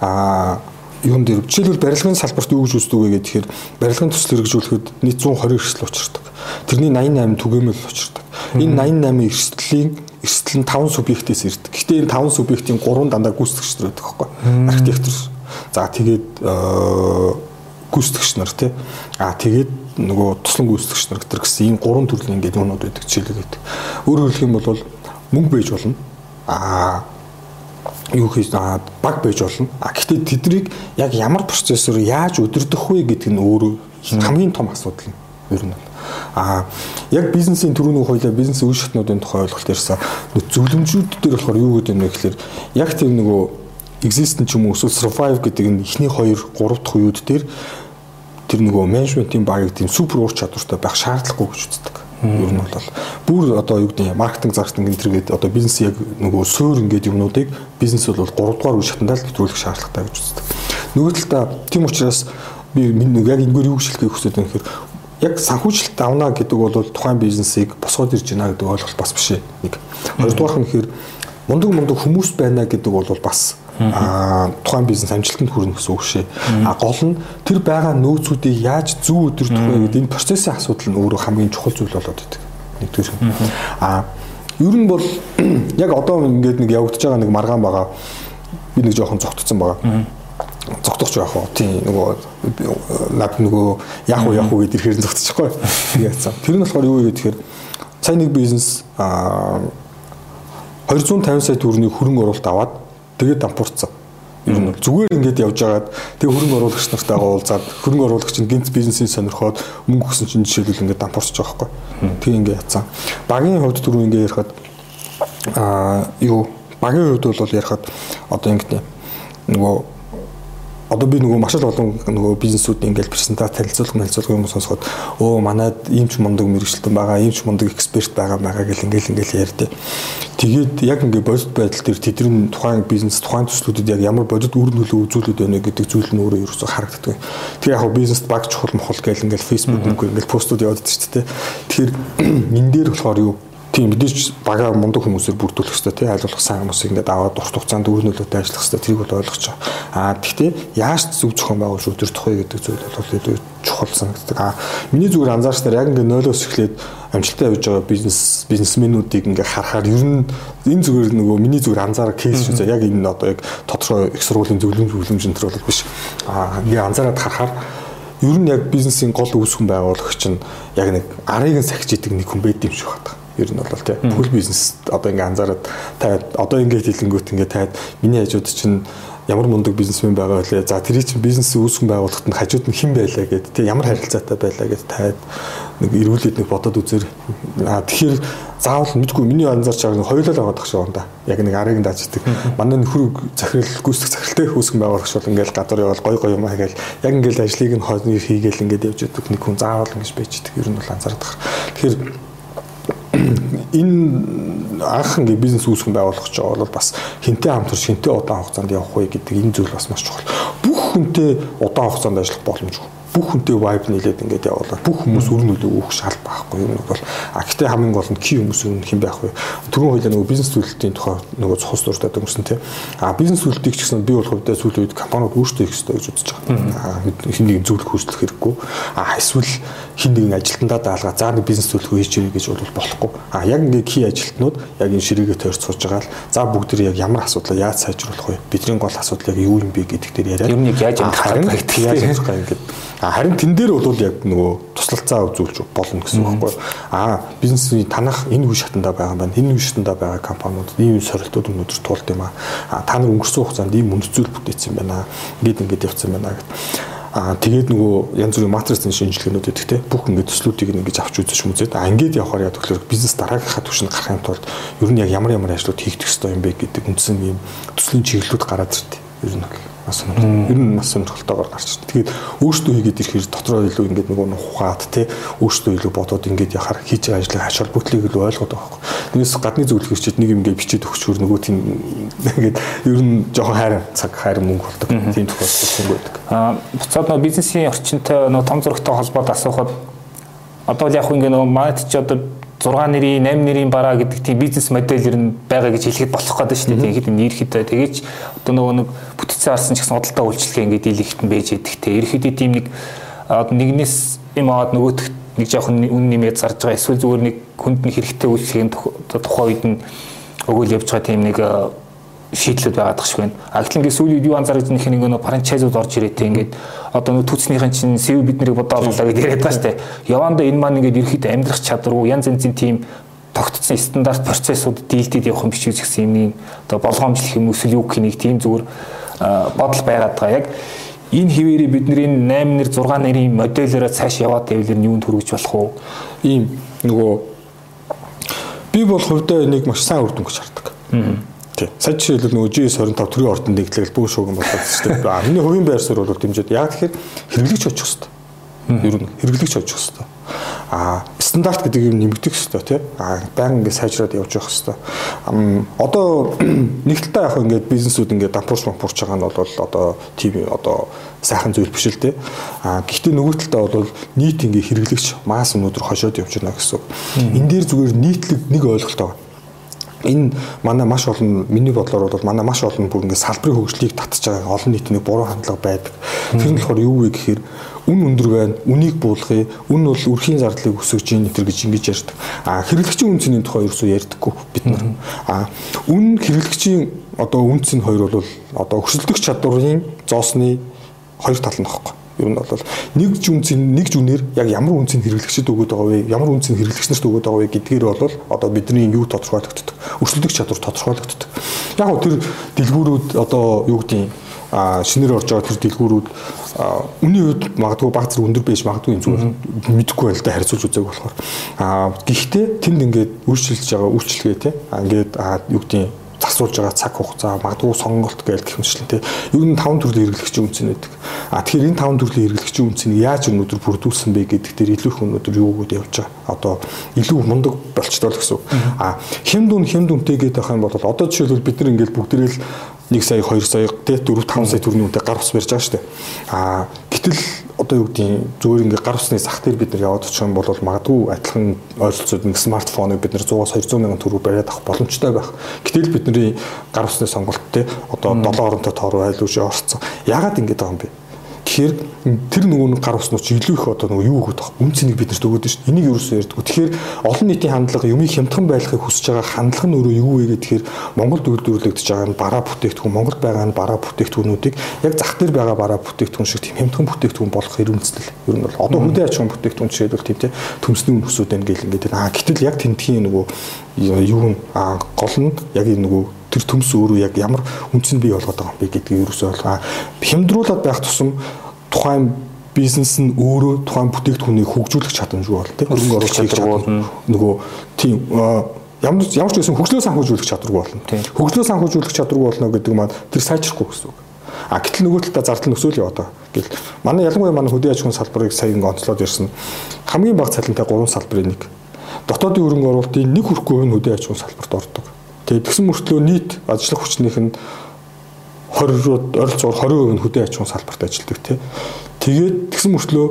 Speaker 3: а юун дээр жишээлбэл барилгын салбарт юу гэж үздэг вэ гэхээр барилгын төсөл хэрэгжүүлэхэд нийт 120 эрсдэл учирдаг. Тэрний 88 түгээмэл учирдаг. Энэ 88 эрсдлийн эрсдэл нь 5 субъектээс ирдэг. Гэхдээ энэ 5 субъектийн 3 дандаа гүйцэтгэгч нар байдаг байхгүй. Архитектор. За тэгээд гүйцэтгэгч нар тий. А тэгээд нөгөө туслан гүйцэтгэгч нар гэтэр гэсэн ийм гурван төрлийн ингээд юунууд байдаг жишээлбэл. Өөрөөр хэлэх юм бол мөнгө бийж болно. А юу хийж баг байж болно. А гэхдээ тэднийг яг ямар процессор яаж өдөрдөх вэ гэдэг нь өөрөө хамгийн том асуудал юм. Ер нь. А яг бизнесийн төрөний хуулиа үе шатнуудын тухай ойлголт ярьсан зөвлөмжүүд дээр болохоор юу гэдэг юм бэ гэхээр яг тэр нөгөө existent ч юм уу эсвэл survive гэдэг нь эхний 2 3 дахь үеуд дээр тэр нөгөө менежментийн багийг тийм супер ур чадвартай байх шаардлагагүй гэж үздэг. Ер нь бол бүр одоо юу гэдэг маркетинг зарцсан гэнтэргээд одоо бизнес яг нөгөө суур ингээд юмнуудыг бизнес бол 3 дугаар үе шатндаа л нэвтрүүлэх шаардлагатай гэж үздэг. Нөгөө талдаа тийм учраас би яг энэгээр юу гişлэхийг хүсэж байгаа хэрэг яг санхүүжилт авна гэдэг бол тухайн бизнесийг босгоод ирж байна гэдэг ойлголт бас биш нэг. Хоёрдугаар нь хэрэг мундаг мундаг хүмүүс байна гэдэг бол бас а тухайн бизнес амжилтанд хүрнэ гэсэн үг шээ. А гол нь тэр байгаа нөөцүүдийг яаж зөв өдөртөх вэ гэдэг энэ процессын асуудал нь өөрөө хамгийн чухал зүйл болоод байдаг. Нэгдүгээр. А ер нь бол яг одоо ингээд нэг явагдаж байгаа нэг маргаан байгаа. Би нэг жоохон цогтцсон байгаа. Цогтохч яах вэ? Тийм нөгөө над нөгөө яах вэ яах вэ гэдэг хэрэг цогтчихгүй. Яацсан. Тэр нь болохоор юу вэ гэхээр цай нэг бизнес а 250 сая төгрөгийн хөрөнгө оруулалт аваад тэгээд дампуурцсан. Ер нь зүгээр ингээд явж байгаад тэг хөрөнгө оруулагч нартайгаа уулзаад хөрөнгө оруулагч нь гинц бизнесийн сонирхоод мөнгө өгсөн чинь жишээлбэл ингээд дампуурч байгаа байхгүй. Тэг ингээд ятсан. Багийн хувьд түрүү ингээд ярихад аа юу багийн хувьд бол ярихад одоо ингээд нөгөө одоо би нөгөө маш олон нөгөө бизнесүүд ингээл презентац танилцуулга танилцуулга юм сонсоход өө манайд ийм ч мундаг мэрэгчлэн байгаа, ийм ч мундаг эксперт байгаа байгаа гэл ингээл ингээл ярьдээ. Тэгээд яг ингээ бодит байдал дээр тэдний тухайн бизнес, тухайн төслүүдэд яг ямар бодит үр нөлөө үзүүлээд байна гэдэг зүйл нь өөрөө ерөөсө харагддаг. Тэр яг бизнест баг чухал мохол гэл ингээл фейсбુક ингээл постууд яваад дээ. Тэгэхээр энэ дээр болохоор юу Тийм мэдээж бага мундаг хүмүүсээр бүрдүүлэх хэрэгтэй тий айлуулах сайн хүмүүсийг ингээд аваад урт хугацаанд үр нөлөөтэй ажиллах хэрэгтэй тэрийг бол ойлгож байгаа. Аа тэгтээ яаж зөв зохион байгуулж өдөртөх вэ гэдэг зүйл бол илүү чухал санагддаг. Аа миний зүгээр анзаарснаар яг ингээд нойлоос эхлээд амжилттай явж байгаа бизнес бизнесмэнүүдийг ингээд харахаар ер нь энэ зүгээр нөгөө миний зүгээр анзаарах кейс шүү дээ. Яг энэ одоо яг тодорхой их сургуулийн зөвлөмж зөвлөмж энэ төр бол биш. Аа ингээд анзаараад харахаар ер нь яг бизнесийн гол үүсгэн байгуулагч нь яг нэг арыг нь сахиж идэг нэг хүн байд юм шиг байна ер нь бол тий бүл бизнес одоо ингээ анзаараад та одоо ингээд хэлэнгүүт ингээ таад миний хажууд чинь ямар мундаг бизнесмен байгаа вэ? За тэрий чинь бизнес үүсгэн байгуулахад нь хажууд нь хэн байлаа гэд тий ямар харилцаатай байлаа гэд таад нэг эрүүлээд нэг бодоод үзэр. А тэгэхээр заавал мэдгүй миний анзаарч байгаа нь хоёулаа л байгаа шиг байна. Яг нэг арыг нь дааждаг. Манай нөхрөг захирал гүйцэтгэх захиралтай үүсгэн байгуулагч бол ингээл гадар явал гой гой юм хагээл яг ингээл ажлыг нь хойно хийгээл ингээд явж байдаг нэг хүн заавал ингэж байж байдаг. Ер нь бол анзаардаг. Тэгэхээр энэ анх ингээ бизнес үүсгэн байгуулах гэж байгаа бол бас хинтээ хамтарч хинтээ удаан хугацаанд явах вэ гэдэг энэ зүйл бас маш чухал. Бүх хүнтэй удаан хугацаанд ажиллах боломжгүй бүх хүнтэй vibe нийлээд ингээд явуулаад бүх хүмүүс өр нөлөө өгөх шал байхгүй. Юм бол а гэтээ хамгийн гол нь ки хүмүүс өр хэн байх вэ? Түрүүн хоёлаа нөгөө бизнес төлөлтийн тухай нөгөө цохос дуртай өнгөрсөн тий а бизнес төлөлтийг ч гэсэн би бол хувьдаа сүүлийн үед компаниуд өөрсдөө хийх ёстой гэж үзэж байгаа. Хин нэгэн зөвлөх хүслэх хэрэггүй. А эсвэл хин нэгэн ажилтнаа даалгаа заа нэг бизнес хийж ирэй гэж бол болохгүй. А яг ингээд ки ажилтнууд яг энэ ширээгээ тойрч сууж байгаа л за бүгд яг ямар асуудал яаж сайжруулах вэ? Бидний гол асуудал яг юу юм бэ? гэдэг дээр яриад
Speaker 2: ер нь яг яаж амжилттай
Speaker 3: гэдэг яаж амжилттай ингээд Харин тэн дээр бол яг нөгөө туслалцаа үзүүлж болно гэсэн үг байхгүй. Аа бизнесийн танах энэ үе шатанда байгаа юм байна. Энэ үе шатанда байгаа компаниуд ийм сорилтууд өнөөдөр туулд юм аа. Та нар өнгөрсөн хугацаанд ийм үнд зүйл бүтээсэн байна. Ингээд ингээд явцсан байна гэд. Аа тэгээд нөгөө янз бүрийн матрицын шинжилгээнүүд өгдөг те бүх ингээд төслүүдийг ингэж авч үзэж мүзээд аа ингээд явахаар яа тэгэхээр бизнес дараагийнхаа түвшинд гарахын тулд ер нь яг ямар ямар ажлууд хийх ёстой юм бэ гэдэг үндсэн ийм төслийн чиглэлүүд гараад ирдэ. Ер нь бол бас. Ер нь бас сонирхолтойгоор гарч ирсэн. Тэгээд өөртөө хийгээд ирэхээр дотроо илүү ингээд нөгөө ухаад тий өөртөө илүү бодоод ингээд яхаар хийж байгаа ажлыг хач холбогдлыг илүү ойлгоод байгаа байхгүй. Тэгээс гадны зөвлөх хэрчээд нэг юм ингээд бичээд өгчөөр нөгөө тийм ингээд ер нь жоохон хайр цаг хайр мөнгө болдог. Тийм тохиолдол байдаг.
Speaker 2: Аа буцаад нөгөө бизнесийн орчинтой нөгөө том зурагтай холбоод асуухад одоо яг хөө ингээд нөгөө манайд ч одоо 6 нэрийн 8 нэрийн бараа гэдэг тийм бизнес модель ер нь байгаа гэж хэлэхэд болох гэдэг шүү дээ. Тэгэхэд энэ ерөөхдөө тэгэж одоо нөгөө нэг бүтцээ харсан ч гэсэн худалдаа үйлчлэгээ ингээд дийлэгтэн байж идэх те. Ерөөхдөө тийм нэг нэгнээс юм аваад нөгөөх нэг жоохон үн нэмээд зарж байгаа эсвэл зүгээр нэг хүнд нэг хэрэгтэй үйлчлэгийн тухай үед нь өгөөл явж байгаа тийм нэг шийдлүүд байгаад тах шиг байна. А гэтэл ингээд сүүлийн юу анзаарч байгаа нэг нэг франчайзууд орж ирээтэй ингээд одоо нэг түүцнийхэн чинь сэв биднийг бодоолуулаа гэж яриад байгаа шүү дээ. Яванда энэ маань ингээд ерөөхдөө амьдрах чадваргүй янз янзын тийм тогтцсон стандарт процессууд дийлдэд явах юм биш үү гэсэн юмний одоо болгоомжлох юм эсвэл юу гэх нэг тийм зүгээр бодол байгаад байгаа. Яг энэ хിവэрээ бидний 8 нэр 6 нэрийн модельээрээ цааш яваад байвал нь юунд хүргэж болох уу?
Speaker 3: Ийм нөгөө би бол хувьдаа энийг маш сайн үр дүн гэж хардаг. Тий. Сая жишээлбэл нөгөө G25 төрийн ордонд нэгтлэл бүү шууган болоод шүү дээ. Миний хувийн байр суурь бол дэмжиж яг тэгэхээр хэрэглэгч очих хэвээр. Ер нь хэрэглэгч очих хэвээр а стандарт гэдэг юм нэмэгдэх хэвээр тий. А баян ингээд сайжраад явж явах хэвээр одоо нэг талаа яг ингээд бизнесүүд ингээд дампуурч дампуурч байгаа нь бол одоо тийм одоо сайхан зүйл биш л тий а гэхдээ нөгөө талаа бол нийт ингээд хэрэглэгч масс өнөдөр хошоод явж байна гэсэн. Энэ дээр зүгээр нийтлэг нэг ойлголт байгаа. Энэ манай маш олон миний бодлоор бол манай маш олон бүр ингээд салбарын хөгжлийг татж байгаа олон нийтний буруу хандлага байдаг. Тэр нь болохоор юу вэ гэхээр үн өндөр байна. Үнийг буулгая. Үн бол үрхийн зардлыг өсгөж ийн нэтэр гэж ингэж ярьдаг. А хэрэглэгчийн үнцний тухай ерөөсөө ярьдаггүй бид нар. А үн хэрэглэгчийн одоо үнц нь хоёр бол одоо өрсөлдөх чадварын зоосны хоёр тал нь багхгүй. Ер нь бол нэг жүнцийн нэг жүнээр яг ямар үнцийг хэрэглэгчд өгöd байгаа вэ? Ямар үнцийг хэрэглэгч нарт өгöd байгаа вэ гэдгээр бол одоо бидний юу тодорхойлогддог. Өрсөлдөх чадвар тодорхойлогддог. Яг тэр дэлгүүрүүд одоо юу гэдгийг а шинээр орж байгаа тэр дэлгүүрүүд үний үед магадгүй баг зэрэг өндөр байж магадгүй юм зүгээр мэдэхгүй байл та харьцуулж үзээг болохоор а гэхдээ тэнд ингээд үйлчлж байгаа үйлчлэгээ те ингээд юу гэдгийг засуулж байгаа цаг хугацаа магадгүй сонголт гээл гэх мэтлэн те ер нь таван төрлийн хэрэглэгчийн үнц байдаг. А тэгэхээр энэ таван төрлийн хэрэглэгчийн үнцийг яаж өнөөдөр бүрдүүлсэн бэ гэдэг дээр илүү их өнөөдөр юу гээд явж байгаа. Одоо илүү мундаг болчтой л гэсэн. А хэм дүн хэм дүнтэй гэдэг байх юм бол одоо жишээлбэл бид нар ингээд бүгдээрээ 1 сая 2 сая тэ 4 5 сая төгрөгийн үнэтэй гар ус барьж байгаа шүү дээ. А гэтэл одоо юу гэдгийг зүгээр ингээ гар усны сах дээр бид нар яваад очих юм бол магадгүй адилхан ойролцоод нэг смартфоныг бид нар 100-аас 200 мянган төгрөг бариад авах боломжтой байх. Гэтэл бидний гар усны сонголт те одоо 7 оронтой тоор айлууж орцсон. Яагаад байгаа юм бэ? Тэгэхээр тэр нөгөө нэг гар уснууч илүү их одоо нөгөө юу өгöd баг. Үн цэнийг бид нарт өгöd шүү. Энийг ерөөсөө ярьдаг. Тэгэхээр олон нийтийн хандлага юмыг хямдхан байлгахыг хүсэж байгаа хандлага нь өөрөө юу вэ гэхээр Монголд үйлдвэрлэгдэж байгаа нь бараа бүтээгдэхүүн, Монголд байгаа нь бараа бүтээгдэхүүнүүдийг яг зах дээр байгаа бараа бүтээгдэхүүн шиг тийм хямдхан бүтээгдэхүүн болох хэрэгцэл. Ер нь бол одоо хөдөө аж ахуйн бүтээгдэхүүн жишээлбэл тийм тийм төмсний үнэсүүд байна гэл ингээд аа гэтэл яг тентхийн нөгөө юу гол нь яг энэ нөгөө тэр төмс өөрөө яг ямар үнцэн бий болгоод байгаа юм бэ гэдгийг ерөөсөө ойлгоо. Хямдруулаад байх тусам тухайн бизнес нь өөрөө тухайн бүтээгдэхүүнийг хөгжүүлэх чадамжгүй бол тийм хөрөнгө оруулалт чадвар нөгөө тийм ямар ямар ч байсан хөгжлөө санхүүжүүлэх чадваргүй болно. Хөгжлөө санхүүжүүлэх чадваргүй болно гэдэг маань тэр сайжрахгүй гэсэн үг. А гэтэл нөгөө талдаа зардал нөсөөл яваад байгаа. Гэл манай ялангуяа манай хөдөө аж ахуйн салбарыг сая ингэ онцлоод ирсэн. Хамгийн бага цалинтай гурван салбарын нэг. Дотоодын хөрөнгө оруулалтын нэг хүрэхгүй хувь нь хөдөө аж ахуйн салбарт ордог. Тэгээд тэгсэн мөртлөө нийт ажиллах хүчнийх нь 20 ойролцоогоор 20% нь хөдөө аж ахуйн салбарт ажилладаг тий. Тэгээд тэгсэн мөртлөө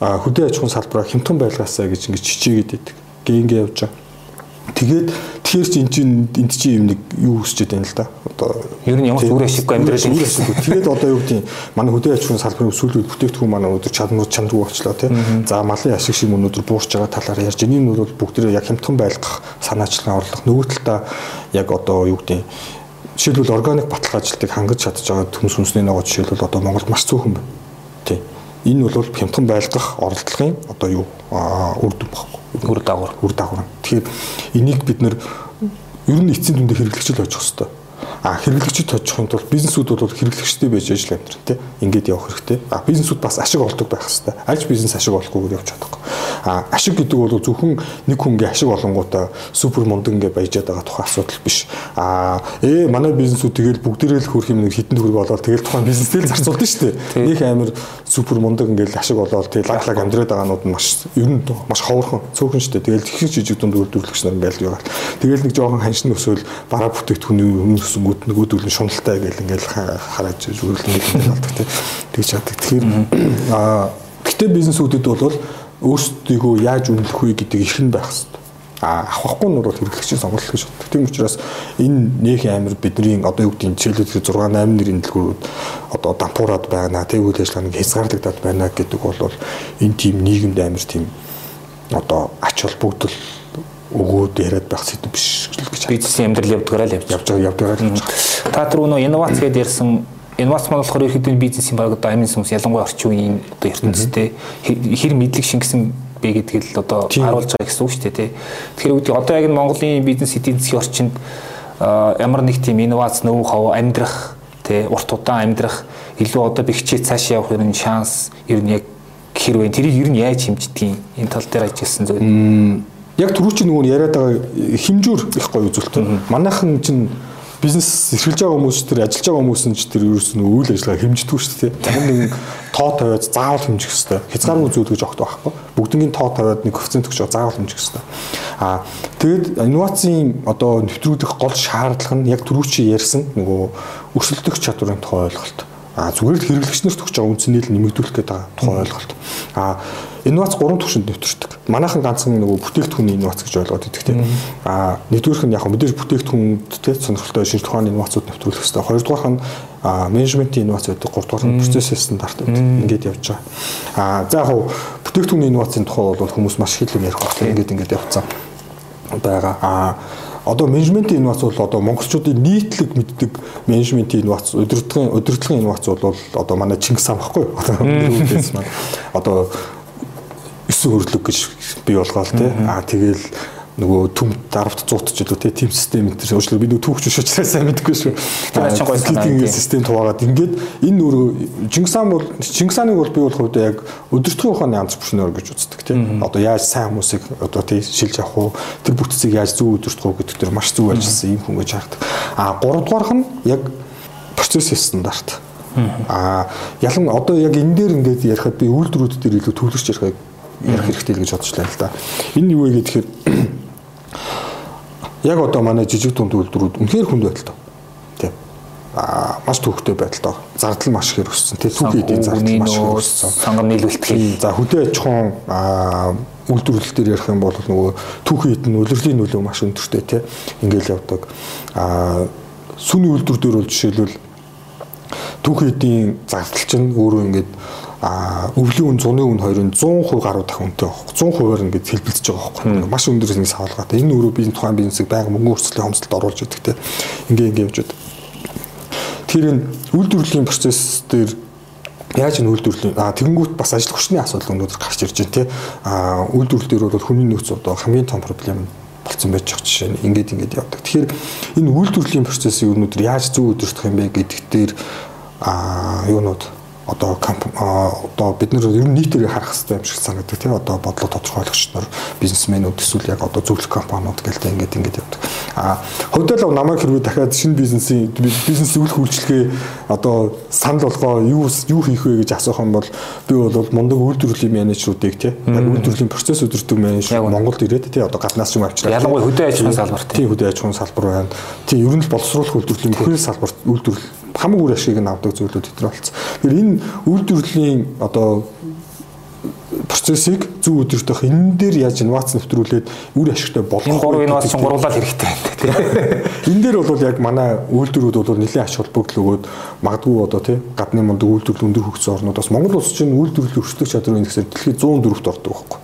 Speaker 3: хөдөө аж ахуйн салбараа хямдхан байлгаасаа гэж ингэж хичээгээд байдаг. Гэнгээ явж байгаа. Тэгээд тэгэхээр чи эн чинь энд чи юм нэг юу өсчээд байна л да. Одоо
Speaker 2: ер нь ямар үр ашиггүй амьдрал юм
Speaker 3: гэсэн. Тэгээд одоо юу гэдэг манай хөдөө аж ахуйн салбарын өсвөл бүтээгдэхүүн манай өнөөдөр чадмар чанаргүй болчлоо тий. За малын ашиг шиг өнөөдөр буурч байгаа талаар ярьж энэ нь бол бүгдээ яг хямдхан байлгах санаачлан орлох нөгөө талдаа яг одоо юу гэдэг жишээлбэл органик баталгаа ажилтыг хангаж чадж байгаа төмс хүнсний ногоо жишээлбэл одоо Монголд маш цөөхөн байна. Тийм. Энэ бол хямдхан байлгах оролдлогын одоо юу үр дүн багхгүй.
Speaker 2: Үр дагавар.
Speaker 3: Үр дагавар. Тэгэхээр энийг бид нэр ер нь эцсийн дүндээ хэрэглэгчл очих хэвээр А хэрэглэгчид тоожихын тулд бизнесүүд бол хэрэглэгчтэй байж ажил амьдрын тий. Ингээд явах хэрэгтэй. А бизнесүүд бас ашиг олдог байх хэрэгтэй. Аль бизнес ашиг олохгүйгээр явж чадахгүй. А ашиг гэдэг бол зөвхөн нэг хүнгээ ашиг олонгуудаа супер мундаг ингээд баяжаад байгаа тухай асуудал биш. А ээ манай бизнесүүд тэгэл бүгдээрээ л хөрх юм нэг хитэн төгрөг болоод тэгэл тухайн бизнестэй л зарцуулдаг шүү дээ. Нэг амир супер мундаг ингээд ашиг олоод тэгэл лаг лаг амьдраад байгаанууд нь маш ер нь маш ховорхон цөөхөн шүү дээ. Тэгэл тэгхэн жижиг дунд үйлдвэрлэгч нар ингээд л яваад. Тэгэл нэг жоохон ханшин өсөөл бараа бүтээгдэхүүний нөгөөд нөгөөдөл нь шуналтай гэл ингээл хараад зүгэл нэг юм болдог тийм тэгж чаддаг. Тэгэхээр аа гэтээ бизнесүүдэд бол өөрсдийгөө яаж үнэлэх вэ гэдэг их нь байх хэрэгтэй. А авахгүй нь бол хэрэглэгчийн сонголт гэж боддог. Тийм учраас энэ нөх амир бидний одоо юу гэдэг чиглэлд 6 8 нэрийн дэлгүүрүүд одоо дампуураад байна. Тэг үйл ажиллагааг хязгаарлагдаад байна гэдэг бол энэ тийм нийгэмд амир тийм одоо ач холбогдол өгөөд яриад байх сэдв биш
Speaker 2: гэж бизнесийн амьдрал явдгаараа л явж
Speaker 3: явж байгаа явдгаараа л
Speaker 2: та тэр өнөө инновац гэдээ ярьсан инновац маань болохоор ерөөхдөө бизнесийн баг одоо амин сүмс ялангуяа орчин үеийн одоо ертөнцтэй хэр мэдлэг шингэсэн бий гэдгийг л одоо харуулж байгаа гэсэн үг шүү дээ тий. Тэгэхээр үүдээ одоо яг энэ Монголын бизнес эдийн засгийн орчинд ямар нэг тийм инновац нөө хав амьдрах тий урт удаан амьдрах илүү одоо бэхжээ цааш явах юм шанс ер нь яг хэрвээ тэрийг ер нь яаж хэмждгийг энэ тал дээр ажилласан зүйл.
Speaker 3: Яг түрүү чи нөгөө яриад байгаа хэмжүүр их гоё үзүүлэлт. Манайхан чинь бизнес эрхэлж байгаа хүмүүс тэр ажиллаж байгаа хүмүүс нь ч тэр ерөөс нь үйл ажиллагаа хэмждэггүй шүү дээ. Ямар нэгэн тоо тавиад заавал хэмжих хэрэгтэй. Хязгааргүй зүйл гэж огт байхгүй. Бүгднийг тоо тавиад нэг коэффициент өгч заавал хэмжих хэрэгтэй. Аа тэгэд инновацийн одоо нэвтрүүлэх гол шаардлага нь яг түрүү чи ярьсан нөгөө өрсөлдөх чадварын тухай ойлголт. Аа зүгээр л хэрэглэгч нарт өгч байгаа үндснийг нэмэгдүүлэх гэдэг тухай ойлголт. Аа инновац гурван түвшинд нэвтэрдэг. Манайхан ганцхан нөгөө бүтээгдэхүүний инновац гэж ойлгоод байдаг тийм. Аа нэгдүгээрх нь яг мэдээж бүтээгдэхүүнд те сонирхолтой шинжлэх ухааны инновацууд нэвтрүүлэх хэрэгтэй. Хоёрдугаарх нь менежментийн инновац байдаг. Гуравдугаарх нь процесс стандарт байдаг. Ингээд явж байгаа. Аа за яг бүтээгдэхүүний инновацийн тухай бол хүмүүс маш их хэлэн ярих байна. Ингээд ингээд явцсан байгаа. Аа одоо менежментийн инновац бол одоо монголчуудын нийтлэг мэддэг менежментийн инновац удирдлагын удирдлагын инновац бол одоо манай Чингис хаан баггүй одоо одоо 9 хөрлөг гэж бий болгоол тий. Аа тэгэл нөгөө төмд 10 100 ч илүү тийм систем энэ өөрчлөлт би нөгөө түүхч учраас сайн мэдэхгүй шүү. Санаа. систем туваагаад ингээд энэ нөгөө Чингис хаан бол Чингис хааныг бол би бол хувьдаа яг өдөртгөн ухааны антрепренер гэж үздэг тийм. Одоо яаж сайн хүмүүсийг одоо тийм шилж авах уу тэр бүтцийг яаж зөв өдөртгөх үү гэдэг тэр маш зөв ажилласан юм хүн гэж харагдав. А гуравдугаарх нь яг процесс стандарт. А ялан одоо яг энэ дээр ингээд ярихад би үйлдвэрүүд дээр илүү төвлөрч ярихыг ярих хэрэгтэй л гэж бодчихлаа л да. Энэ юу вэ гэхээр яг одоо манай жижиг дунд үйлдвэрүүд үнэхээр хүнд байдалтай. Тийм. Аа маш төвхтэй байдалтай. Зардал маш их өссөн. Тийм түүхий эдийн зардал маш их өссөн.
Speaker 2: Сонгон нийлүүлэлт.
Speaker 3: За хөдөө аж ахуйн аа үйлдвэрлэл дээр ярих юм бол нөгөө түүхий эдийн улирлын нөлөө маш өндөртэй тийм. Ингээл явдаг. Аа сүний үйлдвэр дээр бол жишээлбэл түүхий эдийн зардал чинь өөрөө ингээд өвлийн үн зуны үн хоёрын 100% гаруй дахин үнэтэй байхгүй 100%-аар ингээд хэлбэлцэж байгаа байхгүй маш өндөрс нэг савлгаатай энэ өөрөө бизнес тухайн бизнесийг байнга мөнгө өрсөлдөлийн хомсдолд оруулж идэг те. Ингээ ингээ явж байдаг тэр энэ үйлдвэрлэлийн процесс дээр яаж энэ үйлдвэрлэлийн а тэгэнгүүт бас ажил хүчний асуудал өнөөдөр гарч ирж байна те. А үйлдвэрлэл дээр бол хүний нөөц одоо хамгийн том проблем болсон байж байгаа жишээ нь ингээд ингээд явдаг. Тэгэхээр энэ үйлдвэрлэлийн процессыг өнөөдөр яаж зөв өдөртөх юм бэ гэдэгт дээр а юунууд одоо одоо бид нар ер нь нийтээрээ харах хэрэгтэй юм шиг санагддаг тийм одоо бодлого тодорхойлогч нар бизнесмэнүүд эсвэл яг одоо зөвлөх компаниуд гэлтэй ингээд ингээд явдаг. А хувьдаа л намайг хэрвээ дахиад шинэ бизнесийн бизнес зөвлөх үйлчлэгээ одоо санал болгоо юу юу хийх вэ гэж асуух юм бол би бол мундаг үйлдвэрлэлийн менежерүүдийг тийм үйлдвэрлэлийн процесс өдөртөг менежер Монголд ирээд тийм одоо гаднаас юм авчираа.
Speaker 2: Ялангуяа хөдөө аж ахуйн салбар
Speaker 3: тийм хөдөө аж ахуйн салбар байна. Тийм ер нь л боловсруулах үйлдвэрлэлийн бүхэл салбарт үйлдвэрлэл хамгийн үр ашиг нь авдаг зүйлүүд өдр болсон. Тэгэхээр энэ үйлдвэрлэлийн одоо процессыг зөв өдөртөх энэ дээр яаж инновац нэвтрүүлээд үр ашигтай болгох
Speaker 2: гурван инновац гурлал хэрэгтэй байна тийм.
Speaker 3: Энэ дээр бол яг манай үйлдвэрүүд бол нэлээд ач холбогдол өгөөд магадгүй одоо тийм гадны мундаг үйлдвэрлэл өндөр хөгжсөн орнуудаас Монгол улс чинь үйлдвэрлэлийн өрсөлдөх чадвар индексээр дэлхийд 104-т ордог байхгүй.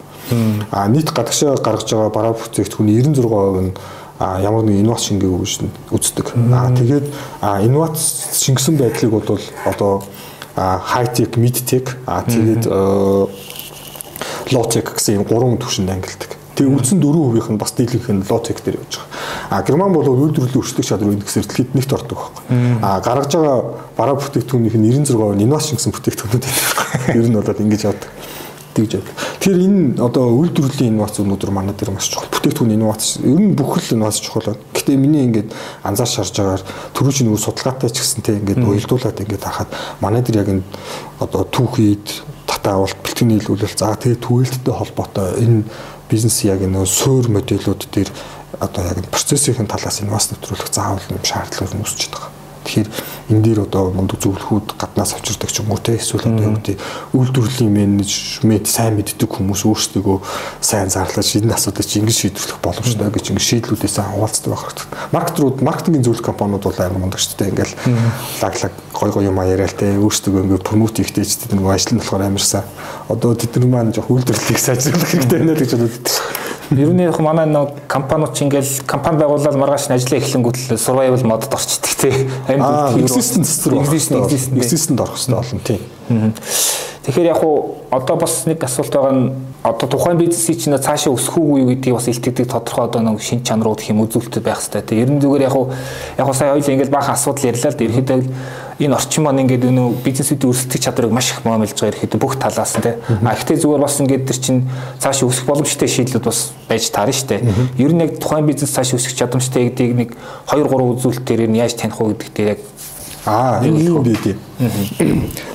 Speaker 3: А нийт гадагшаа гаргаж байгаа бараа бүтээгдэхүүний 96% нь ямар нэг инновац шингээг үүснэ үздэг. А тэгээд инновац шингэсэн байдлыг бол одоо high tech, mid tech а тэгээд low tech гэсэн юм гурван түвшинд ангилдаг. Тэгээ үлдсэн 4% нь бас дийлэнх нь tech дээр явж байгаа. А Герман бол үйлдвэрлэлийн өрсөлдөх чадвар индексээр дэлхийд нэгт ордог байхгүй. А гаргаж байгаа бараа бүтээгдэхүүнийх нь 96% нь инновац шингэсэн бүтээгдэхүүнүүд байдаг. Ер нь бол ингэж явдаг тэгж байдаг. Тэгэхээр энэ одоо үйлдвэрлэлийн инновац өнөөдөр манай дээр маш чухал. Бүтээгдэхүүн инновац ер нь бүх л инновац чухал байна. Гэтэ миний ингээд анзаарч харж байгаагаар түрүү чинь нөгөө судалгаатай ч гэсэн те ингээд уялдуулаад ингээд харахад манай дээр яг энэ одоо түүхийд татаа авалт бэлтгэн нийлүүлэл за тэгээ түгээлттэй холбоотой энэ бизнес яг энэ суур модулууд дээр одоо яг процессын талаас инновац нэвтрүүлэх заавал юм шаардлага үүсэж байгаа. Тэгэхээр энэ дээр одоо мундаг зөвлөхүүд гаднаас авчирдаг ч юм уу те эсвэл одоо юу гэдэг үйлдвэрлэлийн менежмент сайн мэддэг хүмүүс өөрсдөө сайн зарлаж энэ асуудыг чи ингэж шийдвэрлэх боломжтой гэж ингэ шийдлүүдээс хаваалцдаг байх хэрэгтэй. Маркетрууд маркетингийн зөвлөх компаниуд бол амар мундаг шүү дээ. Ингээл лаглаг гой гой юм яриад те өөрсдөө ингэ промот хийхдээ ч гэдэг нэг ажил нь болохоор амарсан. Одоо тэд нар маань жоох үйлдвэрлэлийг сайжруулах хэрэгтэй байна л гэж боддог.
Speaker 2: Ер нь яг манай нэг компаниуд ч ингээл компани байгуулаад маргааш нь ажиллаа эхлэнгүүт л survival модод орчдөг тий.
Speaker 3: Амьд existence зэрэг existence existence орох хэрэгтэй болно тий.
Speaker 2: Тэгэхээр яг уу одоо бас нэг асуулт байгаа нь одоо тухайн бизнесийн чинь цаашаа өсөх үгүй юу гэдгийг бас илтгэдэг тодорхой одоо нэг шин чанарууд гэх юм үзүүлэлт байх хэрэгтэй. Тэг. Ерөн зүгээр яг уу яг уу сая хоёул ингээл баахан асуудал ярьлаа л да. Ерөнхийдөө энэ орчин маань ингээд нөө бизнесүүдийн өрсөлдөх чадварыг маш их моомлж байгаа ерөнхийдөө бүх талаас нь тий. А гэхдээ зүгээр бас ингээд тэр чинь цаашаа өсөх боломжтой шийдлүүд бас байж таарна шүү дээ. Ер нь яг тухайн бизнес цаашаа өсөх чадамжтай гэдгийг нэг 2 3 үзүүлэлтээр нь яаж таних вэ гэдэгт яг
Speaker 3: Аа энэ юм би тий.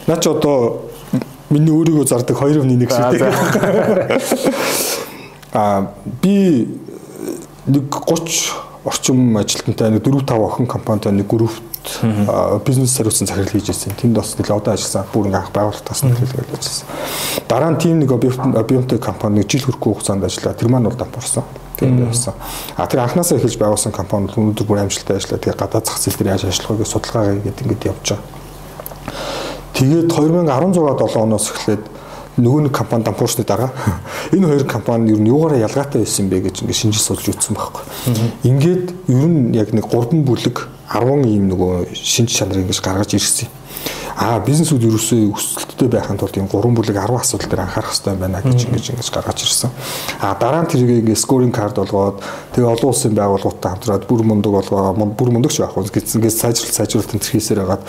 Speaker 3: Наа ч одоо Миний өөрийгөө зардаг 2.1 шиг тийм. Аа би нэг 30 орчим ажилтнтай нэг 4 5 охин компанитай нэг группт бизнес хариуцсан захирал хийж ирсэн. Тэнд бас нэлээд одоо ажилласан. Бүр ингээ анх байгууллагатаас нь хэлгээл ажилласан. Дараа нь тийм нэг Biotech компани жил хүрэхгүй хугацаанд ажиллаа. Тэр маань бол дампуурсан. Тийм байсан. А тэр анханасаа эхэлж байгуулсан компани өнөөдөр бүр амжилттай ажиллаа. Тэгээ гадаад зах зээл дээр яаж ажиллах вэ гэж судалгаа хийгээд ингээд явж байгаа. Тэгээд 2016 7 оноос эхлээд нөгөө нэг компани дампуурсны дараа энэ хоёр компани ер нь юугаараа ялгаатай байсан бэ гэж ингээд шинжил судалж үзсэн байхгүй. Ингээд ер нь яг нэг 3 бүлэг 10 ийм нөгөө шинж чанар ингэж гаргаж ирсэн. Аа бизнесүүд ерөөсөө өсөлттэй байхын тулд ийм 3 бүлэг 10 асуудал дээр анхаарах хэрэгтэй байна гэж ингэж ингэж гаргаж ирсэн. Аа дараа нь тэрийг ингэ скоринг карт болгоод тэгээ олон улсын байгууллагуудтай хамтраад бүр мундаг болгоо бүр мундагч байх үз гэсэн ингэ сайжруулалт сайжруулалт энэ хийсээр хагаад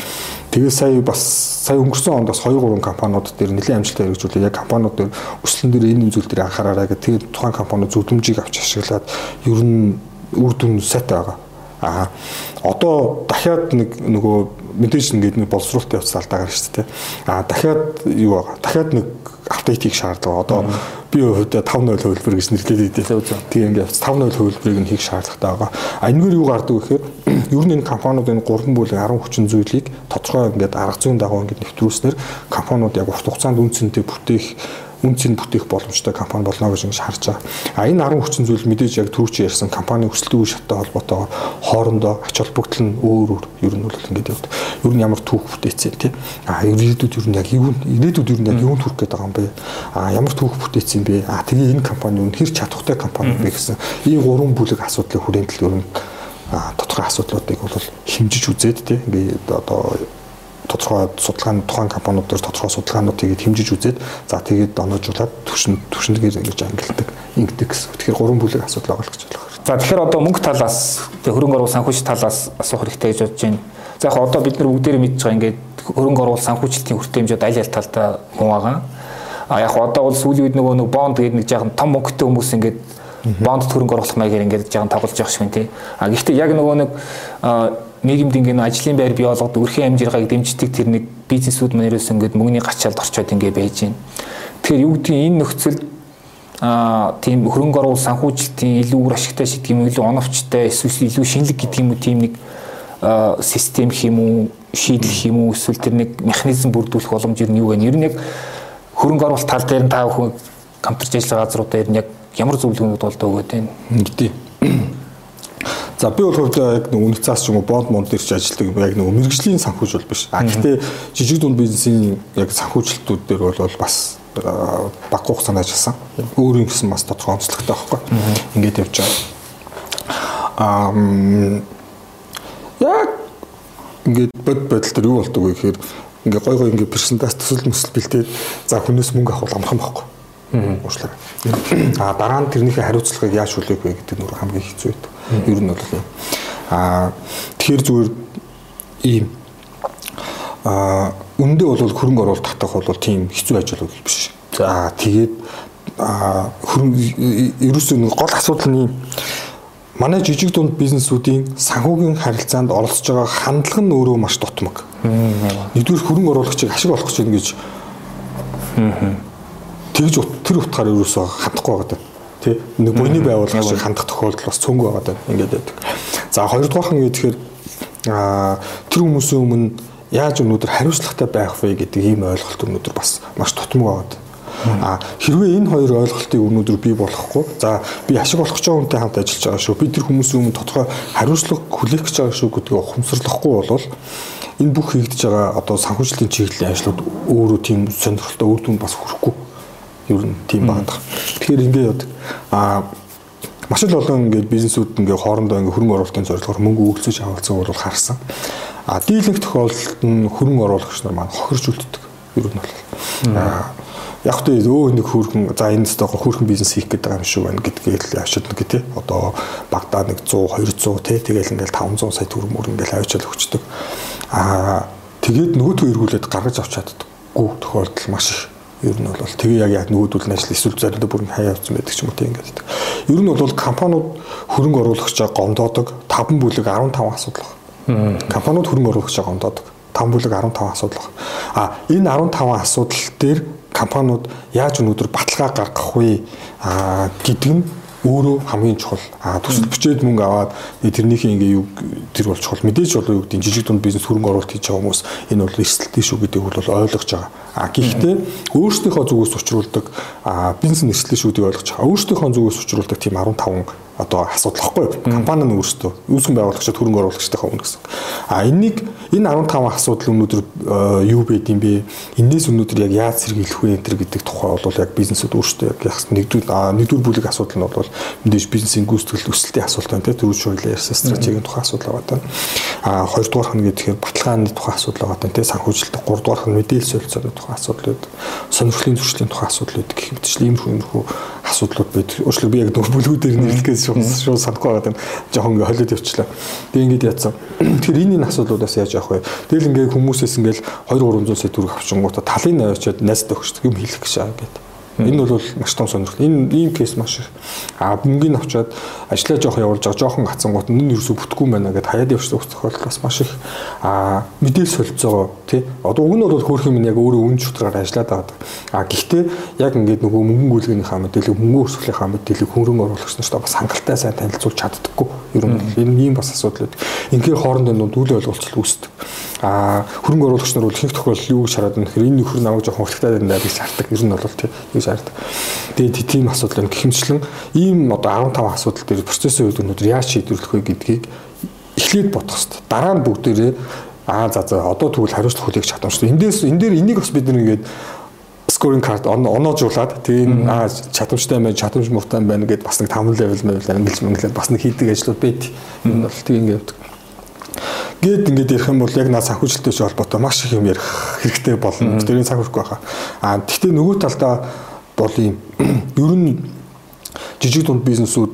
Speaker 3: тэгээ сая бас сая өнгөрсөн онд бас 2 3 компаниуд дээр нэлээд амжилттай хэрэгжүүлээ. Яг компаниуд дээр өсөлтөн дээр энэ зүйл дээр анхаараарай гэх тэгээ тухайн компаниуд зүтгэмжийг авч ашиглаад ер нь үр дүн сайтай байгаа. Аа одоо дахиад нэг нөгөө мэдээж ингээд нэг боловсруулалт явц талдаа гарч шүү дээ. А дахиад юу байгаа? Дахиад нэг апдейт хийх шаардлага. Одоо би хувьдаа 5.0 хөлбөр гэж нэрлэдэг дээ. Тийм ингээд 5.0 хөлбөрийг нь хийх шаардлагатай байгаа. А энэгээр юу гардаг вэ гэхээр ер нь энэ компаниуд энэ 3 бүлэг 10 хүчин зүйлийг тодорхой ингээд арга зүйн дагуу ингээд нэвтрүүлснээр компаниуд яг урт хугацаанд үнцэнтэй бүтээх үнцийг бүтээх боломжтой компани болно гэж ингэж харж байгаа. А энэ 10 хүчин зүйл мэдээж яг түрүүч ярьсан компани өсөлтийн үе шаттай холбоотойгоор хоорондоо ач холбогдол нь өөр өөр ер нь бол ингэж явд. Ер нь ямар түүх бүтээцээ тий. А ирээдүйд ер нь яг юу ирээдүйд ер нь яг юунд хүрэх гээд байгаа юм бэ? А ямар түүх бүтээцээ юм бэ? А тэгээ энэ компани юу хэр чадвартай компани бэ гэсэн ийм гурван бүлэг асуудлыг хүрээндэл ер нь тодорхой асуудлуудыг бол хэмжиж үзээд тий. Ингээд одоо тодорхой судалгааны тухайн компаниуд дээр тодорхой судалгаануудыг хэмжиж үзээд за тэгээд оноожуулаад төвшин төвшинлэгээр ингэж ангилдаг ингэдэг гэсэн. Тэгэхээр гурван бүлэг асуудал байгаа л гэж байна.
Speaker 2: За тэгэхээр одоо мөнгө талаас тэг хөрөнгө оруулалт санхүүжилт талаас асуух хэрэгтэй гэж бодож байна. За яг одоо бид нар бүгдээрээ мэдж байгаа ингээд хөрөнгө оруулалт санхүүжилтийн хүртээмжүүд аль аль талдаа муу байгаа. А яг одоо бол сүүлийн үед нөгөө нэг бонд гэдэг нэг жаахан том мөнгөтэй хүмүүс ингээд бонд хөрөнгө оруулах маягаар ингээд жаахан тоглож явах шиг байна тий. А гэхдээ яг нөгөө нэг нийгэмд ингээд ажлын байр бий болгоод өрхийн амжиргааг дэмждэг тэр нэг бизнесүүд манерээс ингээд мөнгөний гачаалд орчоод ингээд байж байна. Тэгэхээр юу гэдгийг энэ нөхцөлд а тийм хөрөнгө оруулалт санхүүжилтийн илүү үр ашигтай шийдэх юм илүү оновчтой эсвэл илүү шинэлэг гэдэг юм уу тийм нэг систем хэм үү шийдэл хэм үү эсвэл тэр нэг механизм бүрдүүлэх боломж юу вэ? Ер нь яг хөрөнгө оруулалт тал дээр та бүхэн хамтарч ажиллагаа газруудаар яг ямар зөвлөгөөнүүд болдог өгöd байна?
Speaker 3: Гэдэг. За би бол хувьдаа яг нэг үнэт цаас ч юм уу бонд монд дээр ч ажилладаг яг нэг мэрэгжлийн санхүүжүүл биш. А гэхдээ жижиг дунд бизнесийн яг санхүүжилтүүд дээр бол бас баг хугацаанд ажилласан. Өөрийн гэсэн бас тодорхой онцлогтой байхгүй. Ингээд явж байгаа. Аа яг ингээд бод бодол төр юу болдог вэ гэхээр ингээ гой гой ингээ презентац төсөл мөсөл бэлдээд за хүнээс мөнгө авах амархан байхгүй. Уушлаа. А дараа нь тэрнийхээ хариуцлагыг яаж хүлээх вэ гэдэг нь хамгийн хэцүү байдаг. Ер нь бол аа тэгэхээр зүгээр ийм аа үндэ бол хөрөнгө оруулалт татах бол тийм хэцүү ажил бол биш. За тэгээд хөрөнгө ерөөсөө нэг гол асуудал нь манай жижиг дунд бизнесүүдийн санхүүгийн харилцаанд оролцож байгаа хандлага нь өөрөө маш дутмаг. Нэгдүгээр хөрөнгө оруулагчийг ашиг олох гэж ингэж тэгж тэр утгаар ерөөсөө хандахгүй байгаа тий нэг буйны байгууллага шиг хандах тохиолдол бас цөөнгөө байгаа даа ингээд байдаг. За хоёрдугаар нь гэхээр а тэр хүмүүсийн өмнө яаж өнөөдөр хариуцлагатай байх вэ гэдэг ийм ойлголт өнөөдөр бас маш тутмаг байгаа. А хэрвээ энэ хоёр ойлголтыг өнөөдөр бий болохгүй за би ашиг олох гэж байгаа хүнтэй хамт ажиллаж байгаа шүү. Би тэр хүмүүсийн өмнө тодорхой хариуцлага хүлээх гэж байгаа шүү гэдгийг ухамсарлахгүй болвол энэ бүх хийгдэж байгаа одоо санхүүжилтийн чиглэлийн ажлууд өөрөө тийм сонирхолтой үр дүнд бас хүрэхгүй ер нь тийм байна. Тэгэхээр ингээд а маш л олон ингээд бизнесүүд ингээд хоорондоо ингээд хөрөнгө оруулалтын зорилгоор мөнгө өгөлцөж авалцсан бол харсан. А дийлэнх тохиолдолд нь хөрөнгө оруулагч нар маань хохирч үлддэг. Ер нь бол. Аа яг тэ өө нэг хүүрхэн за энэ дэстэ хүүрхэн бизнес хийх гэдэг юм шиг байна гэдгийг л авчид нэг тий одоо багада нэг 100 200 тий тэгэл ингээл 500 сая төгрөг мөр ингээл авчаал өгчдөг аа тэгээд нөгөөдгөө эргүүлээд гаргаж авч чаддаггүй тохиолдол маш их ер нь бол тэгээ яг яг нөгөөдөл нь ажил эсвэл заримдаа бүр хаяа авсан байдаг ч юм уу тийм ингээд. Ер нь бол компаниуд хөрөнгө оруулагчаа гомдоодог 5 бүлэг 15 асуудал байна. Компаниуд хөрөнгө оруулагчаа гомдоодог 5 бүлэг 15 асуудал байна. А энэ 15 асуудал дээр компаниуд яаж өнөөдөр баталгаа гаргах вэ гэдэг нь өөрөө хамгийн чухал. А төсөл бичээд мөнгө аваад тэрнийхээ ингээ юу тэр бол чухал. Мэдээж бол юу гэдэг жижиг дунд бизнес хөрөнгө оруулалт хийж байгаа хүмүүс энэ бол эрсдэлтэй шүү гэдэг бол ойлгож байгаа. А гэхдээ өөрсдийнхөө зүгээс учруулдаг бизнес эрсдэл шүү гэдгийг ойлгож байгаа. Өөрсдийнхөө зүгээс учруулдаг тийм 15 одоо асуудал واخгүй компани нь өөрсдөө үүсгэн байгуулагчид хөрөнгө оруулагчтай хүн гэсэн. А энийг энэ 15 асуудал өнөөдөр э, юу байд юм бэ? Эндээс өнөөдөр яг яаж сэргийлэх вэ энэ гэдэг тухай бол яг бизнесүүд өөрсдөө яг нэгдүгээр нэгдүгээр бүлэг асуудал нь бол мэдээж бизнесийн гүйцэтгэл өсөлтийн асуудал байна тийм төрүүч хуулиар ярьсан стратегийн тухай асуудал байгаа даа. А хоёрдугаарх нь гэхээр баталгааны тухай асуудал байгаа даа тийм санхүүжилт. Гуравдугаарх нь мэдээлэл солилцооны тухай асуудал байдаг. Сонирхлын зөрчлийн тухай асуудал байдаг гэх мэтчлээ иймэрхүү иймэрхүү асуудлууд байдаг. Уучлаарай би яг дөрвөлгүүдээр нэрлэгээс нэрлэхээс шууд санахгүй байгаа юм. Жохон ингээ холиод явчлаа. Тэг ингээд яатсан. Тэгэхээр энэ асуудлуудаас яаж явах вэ? Тэгэл ингээ хүмүүсээс ингээл 2 300 сая төгрөг авчингуудаа талын авчиад найзтай өгчдөг юм хэлэх гэж байгаа гэдэг. Энэ бол маш том сонирхол. Энэ ийм кейс маш их. А мөнгөний авчаад ажиллаа жоох явуулж байгаа жоохон гацсангууд нь ерөөсө бүтэхгүй байна гэдээ хаяад явчихсан тохиолдол бас маш их. А мэдээлэл солилцоо тий. Одоо уг нь бол хөөх юм яг өөрөө үн чухлаар ажиллаад байгаа. А гэхдээ яг ингээд нөгөө мөнгөн гүйлгийнхаа мэдээлэл мөнгө өрсөлийнхаа мэдээлэл хөрөнгө оруулагч нарт бас хангалттай сайн танилцуулж чаддаггүй. Ер нь энэ ийм бас асуудал байдаг. Ингээр хоорондоо нүүдэл ойлголцол үүсдэг. А хөрөнгө оруулагч нар бол ихэнх тохиолдолд юу гэж хараад байна гэхээр энэ нөхөр намайг жоохон хурцтай байна гэж шаарддаг. Ер нь бол тий шаарддаг. Тэгээд тийм асуудал байна. Гэхэмчлэн ийм одоо 15 асуудал дээр процессын үед өнөөдөр яаж шийдвэрлэх вэ гэдгийг эхлээд бодох хэрэгтэй. Дараа нь бүгдээрээ аа за за одоо тэгвэл хариуцлага хүлээх чадамжтай. Эндээс энэ дээр энийг бас бид нэг ингээд scoring card оноожуулаад тийм аа чадамжтай байна, чадамж муутай байна гэдээ бас нэг 5 level level ангилж мэнгэлээд бас нэг хийдэг ажлууд байт. Энэ бол тийм ингээд Гээд ингээд ярих юм бол яг наа санхүүжилттэй холбоотой маш их юм ярих хэрэгтэй болно. Тэрийн санхүүхгүй байхаа. А гэхдээ нөгөө талдаа бол ийм ер нь жижиг дунд бизнесүүд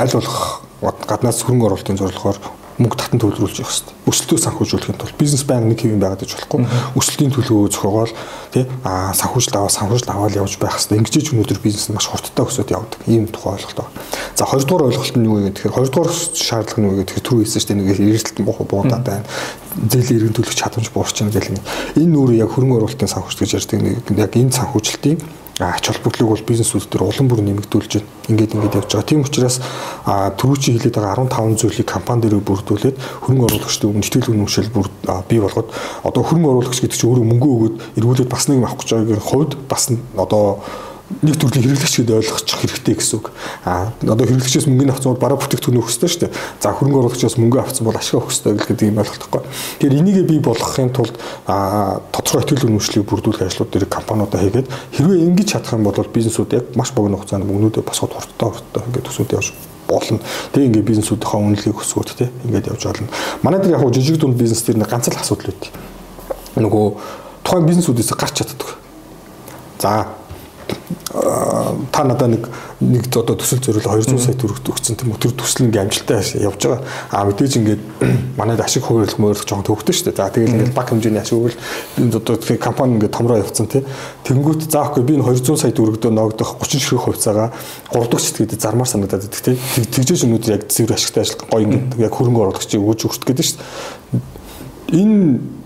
Speaker 3: аль болох гаднаас хөрөнгө оруулалтын зорилгоор мөнгө татан төлөвлөж явах хэрэгтэй. Өсөлтөө санхүүжүүлэхийн тулд бизнес банк нэг хэвэн байгаад иж болохгүй. Өсөлтийн төлөвөө зохиогоол тий а санхүүжилт аваа санхүүжилт аваад явж байх хэрэгтэй. Ингэж өнөөдөр бизнес маш хурдтай өсөд явдаг. Ийм тухай ойлголт байна. За хоёрдугаар ойлголт нь юу вэ гэхээр хоёрдугаар шаардлага нь юу гэхээр түрүү хэлсэн шүү дээ нэг эргэлт буудаад байна. Зээлийн иргэн төлөх чадамж буурч байгаа гэх юм. Энэ нүүр яг хөрөнгө оруулалтын санхүүжилт гэж ярьдаг нэг яг энэ санхүүжилтийн ач холбогдлыг бол бизнесүүд төр улам бүр нэмэгдүүлж байна. Ингээд ингээд явж байгаа. Тийм учраас түрүүчийн хэлээд байгаа 15 зүйлийг компани дээр бүрдүүлээд хөрөнгө оруулагчдын өмнө итгэл үнэмшил бүр бий болгоод одоо хөрөнгө оруулагч гэдэг чинь өөрөө мөнгө өгөөд эргүүлээд бас нэг авах гэж байгаагийн хувьд бас одоо нэг төрлийн хэрэглэгч гэдээ ойлгочих хэрэгтэй гэсэн үг. А одоо хэрэглэгчээс мөнгөний авсан бол бараа бүтээгдэхүүн өгөх хэрэгтэй шүү дээ. За хөрөнгө оруулагчаас мөнгө авсан бол ашиг авах хэрэгтэй гэдэг юм ойлголттой. Тэгэхээр энийгээ бий болгохын тулд тодорхой итгэл үнэмшлийг бүрдүүлэх ажлууд дээр компаниудаа хийгээд хэрвээ ингэж чадах юм бол бизнесүүд яг маш богино хугацаанд мөнгнүүдээ босгоод хурдтай хурдтай ингээд төсөөд явж болно. Тэгээ ингээд бизнесүүдийнхээ үнэлгээг өсгөөд те ингээд явж болно. Манай дээр яг жижиг дунд бизнес дээр ганц л асуудал үүд. Нөгөө тухайн бизнесүүдээс гарч чаддаг. За та надад нэг нэг одоо төсөл зориул 200 сая төгрөг өгсөн тийм үү тэр төсөл ингээ амжилттай явж байгаа. А мэдээж ингээд манайд ашиг хуваарлах мөрөх жоохон төвхтэй шүү дээ. За тэгэл ингээд баг хэмжээний ашиг хуваал энэ одоо компани ингээ томроо явцсан тийм. Тэнгүүт заахгүй би энэ 200 сая төгрөгдөө ногдох 30 ширхэг хувьцаагаа 3 дахь цэцгээд зармаар санагдаад байдаг тийм. Тэгжээж өнөөдөр яг цэвэр ашигтай ажиллах гоё ингээ яг хөрөнгө оруулагчийг өгж өгч гэдэг шүү дээ. Энэ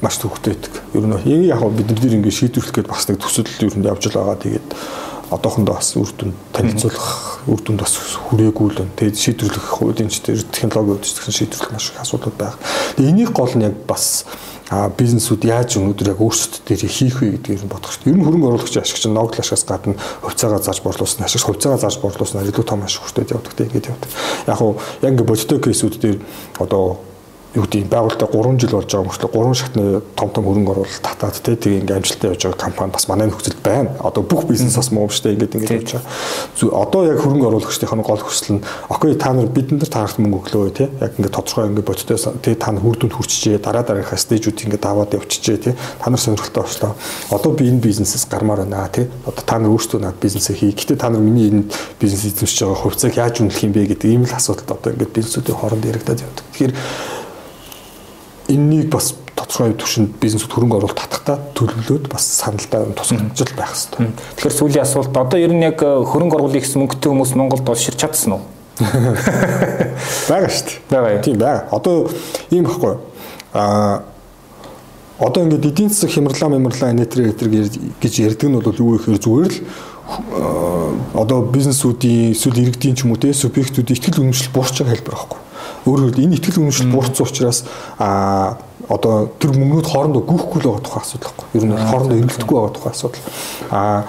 Speaker 3: маш төвхтэй байдаг. Ер нь яг бид нар ингээд шийдвэрлэх гээд бас нэг төсөл ер нь явж л байгаа. Тэгээд одоохондоо бас үр дүн танилцуулах үр дүнд бас хүрээгүй л байна. Тэгээд шийдвэрлэх хуулийн ч тэр технологи үүдсэн шийдвэрлэх маш их асуудал байгаа. Тэгээд энийг гол нь яг бас а бизнесүүд яаж өнөөдөр яг өөрсдөө дээр хийх вэ гэдгийг нь бодох хэрэгтэй. Ер нь хөрөнгө оруулагчийн ашиг чинь ногдол ашигаас гадна хувьцаагаа зарж борлуулсан ашиг, хувьцаагаа зарж борлуулсан илүү том ашиг хүртээд явдаг тийм ингэж явдаг. Яг уу яг ингээ бодтой кейсүүд дээр одоо юу гэдэг байгуулалтаа 3 жил болж байгаа мөртлөө 3 шатны том том хөрөнгө оруулалт татаад те тэгээ ингээм амжилттай явж байгаа компани бас манай нөхцөлд байна. Одоо бүх бизнес бас муу штэ ингээд ингээд явж байгаа. Одоо яг хөрөнгө оруулагчдын гол хүсэл нь окей та нар бид нар таарах мөнгө өглөө те яг ингээд тодорхой ингээд бодтой те та нар хүрдэнд хүрчижээ дараа дараагийнхаа стейжүүд ингээд аваад явчихжээ те та нар сонирхолтой болчлоо. Одоо би энэ бизнесээс гармаар байна те. Одоо та нар өөрсдөө над бизнесээ хий. Гэтэ та нар миний энэ бизнес эзэмшиж байгаа хувьцааг яаж үнэлэх юм бэ гэдэг ийм л асуудалд одоо ингээд бизнесүүдийн хооронд яригадаад явдаг. Тэгэхээр энэнийг бас тодорхой төвшөнд бизнесд хөрөнгө оруулалт татахтаа төлөвлөөд бас саналдаа тусгаж байх хэрэгтэй.
Speaker 2: Тэгэхээр сүүлийн асуулт одоо ер нь яг э, хөрөнгө оруулах гэсэн мөнгөтэй хүмүүс Монголд олширч чадсан уу?
Speaker 3: Бага шүү дээ.
Speaker 2: Бага?
Speaker 3: Тийм бага. Одоо ийм байхгүй. Аа одоо ингээд эдийн засаг хямрлаа мямрлаа нэтрэ гэтэр гэж ярьдаг нь бол юу гэхээр зүгээр л одоо бизнесүүдийн эсвэл иргэдийн ч юм уу те субъектүүдийн ихтгэл үнэмшил буурч байгаа хэлбэр байхгүй. Өөрөөр хэлбэл энэ ихтгэл үнэмшил буурсан учраас а одоо тэр мөнгнүүд хоорондоо гүйхгүй л байгаа тухай асуудал байхгүй. Ер нь хоорондоо эргэлдэхгүй байгаа тухай асуудал. А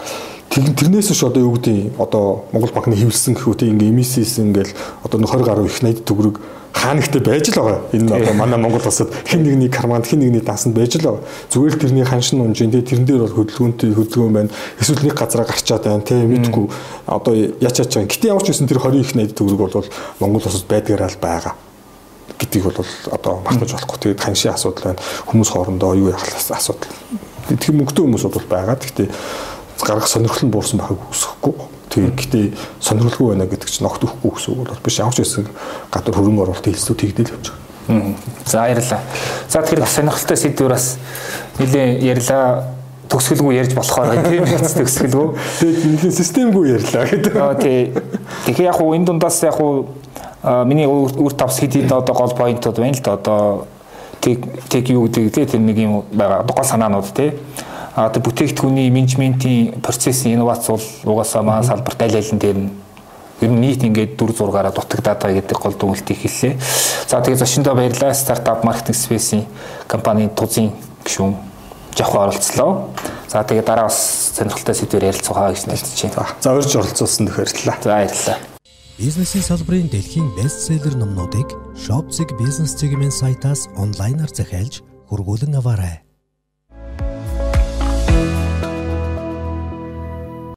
Speaker 3: тэрнээс ш одоо юу гэдэг одоо Монгол банкны хэвлсэн гэхүү тийм ингээ эмисис ингээл одоо 20 гаруй их найд төгрөг хаанагтай байж л байгаа. Энэ одоо манай Монгол улсад хэн нэгний карманд хэн нэгний дансанд байж л байгаа. Зүгээр л тэрний ханшин унжин тий тэрэн дээр бол хөдөлгөөнтэй хөдөлгөөн байна. Эсвэл нэг газараа гарчаад байна тий мэдгүй одоо яачаач байгаа. Гэтэ ямар ч байсан тэр 20 их найд төгрөг бол Монгол улсад байдгаараа л байгаа гэдгийг бол одоо мартаж болохгүй. Тэгээд ханшийн асуудал байна. Хүмүүс хоорондоо юу яах асуудал. Тэгэхээр мөнгөтэй хүмүүсүүд бол байгаа. Гэхдээ гарах сонирхол нь буурсан байгааг үсэхгүй. Тэгээ гэтээ сонирхолгүй байна гэдэг чинь огт өгөхгүй гэсэн үг бол биш. Ямар ч байсан гадар хөрөнгө оруулалт хэлсүү тэгдэл явж байгаа.
Speaker 2: За баярлалаа. За тэгэхээр сонирхолтой сэдвэр бас нэлээ ярьлаа төгсгөлгүй ярьж болохоор тийм төгсгөлгүй.
Speaker 3: Тэгээд нэлийн системгүй ярьлаа гэдэг.
Speaker 2: Аа тий. Тэгэхээр яг уу энэ дундаас яг уу миний үр тавс хэд хэд одоо гол поинтууд байна л да одоо тэг тэг юу гэдэг тийм нэг юм байгаа гол санаанууд тий одоо бүтээгдэхүүний менежментийн процессын инновац бол угаасаа маань салбарт аль алин дээр нь ер нь нийт ингээд дүр зургаараа дутагдаад байгаа гэдэг гол дүгнэлтийг хэллээ. За тэгээ зочиндоо баярлалаа. Стартап маркетинг спейсийн компанийн тузын гишүүн Жавхан оролцлоо. За тэгээ дараа бас сонирхолтой сэдвээр ярилцгаа гэж найдаж байна.
Speaker 3: За урьж оролцуулсанд баярлалаа.
Speaker 2: За баярлалаа.
Speaker 1: Бизнесийн салбарын дэлхийн бестселлер номнуудыг Shopzig бизнес чиглэлийн сайтаас онлайнаар захиалж хургуулan аваарай.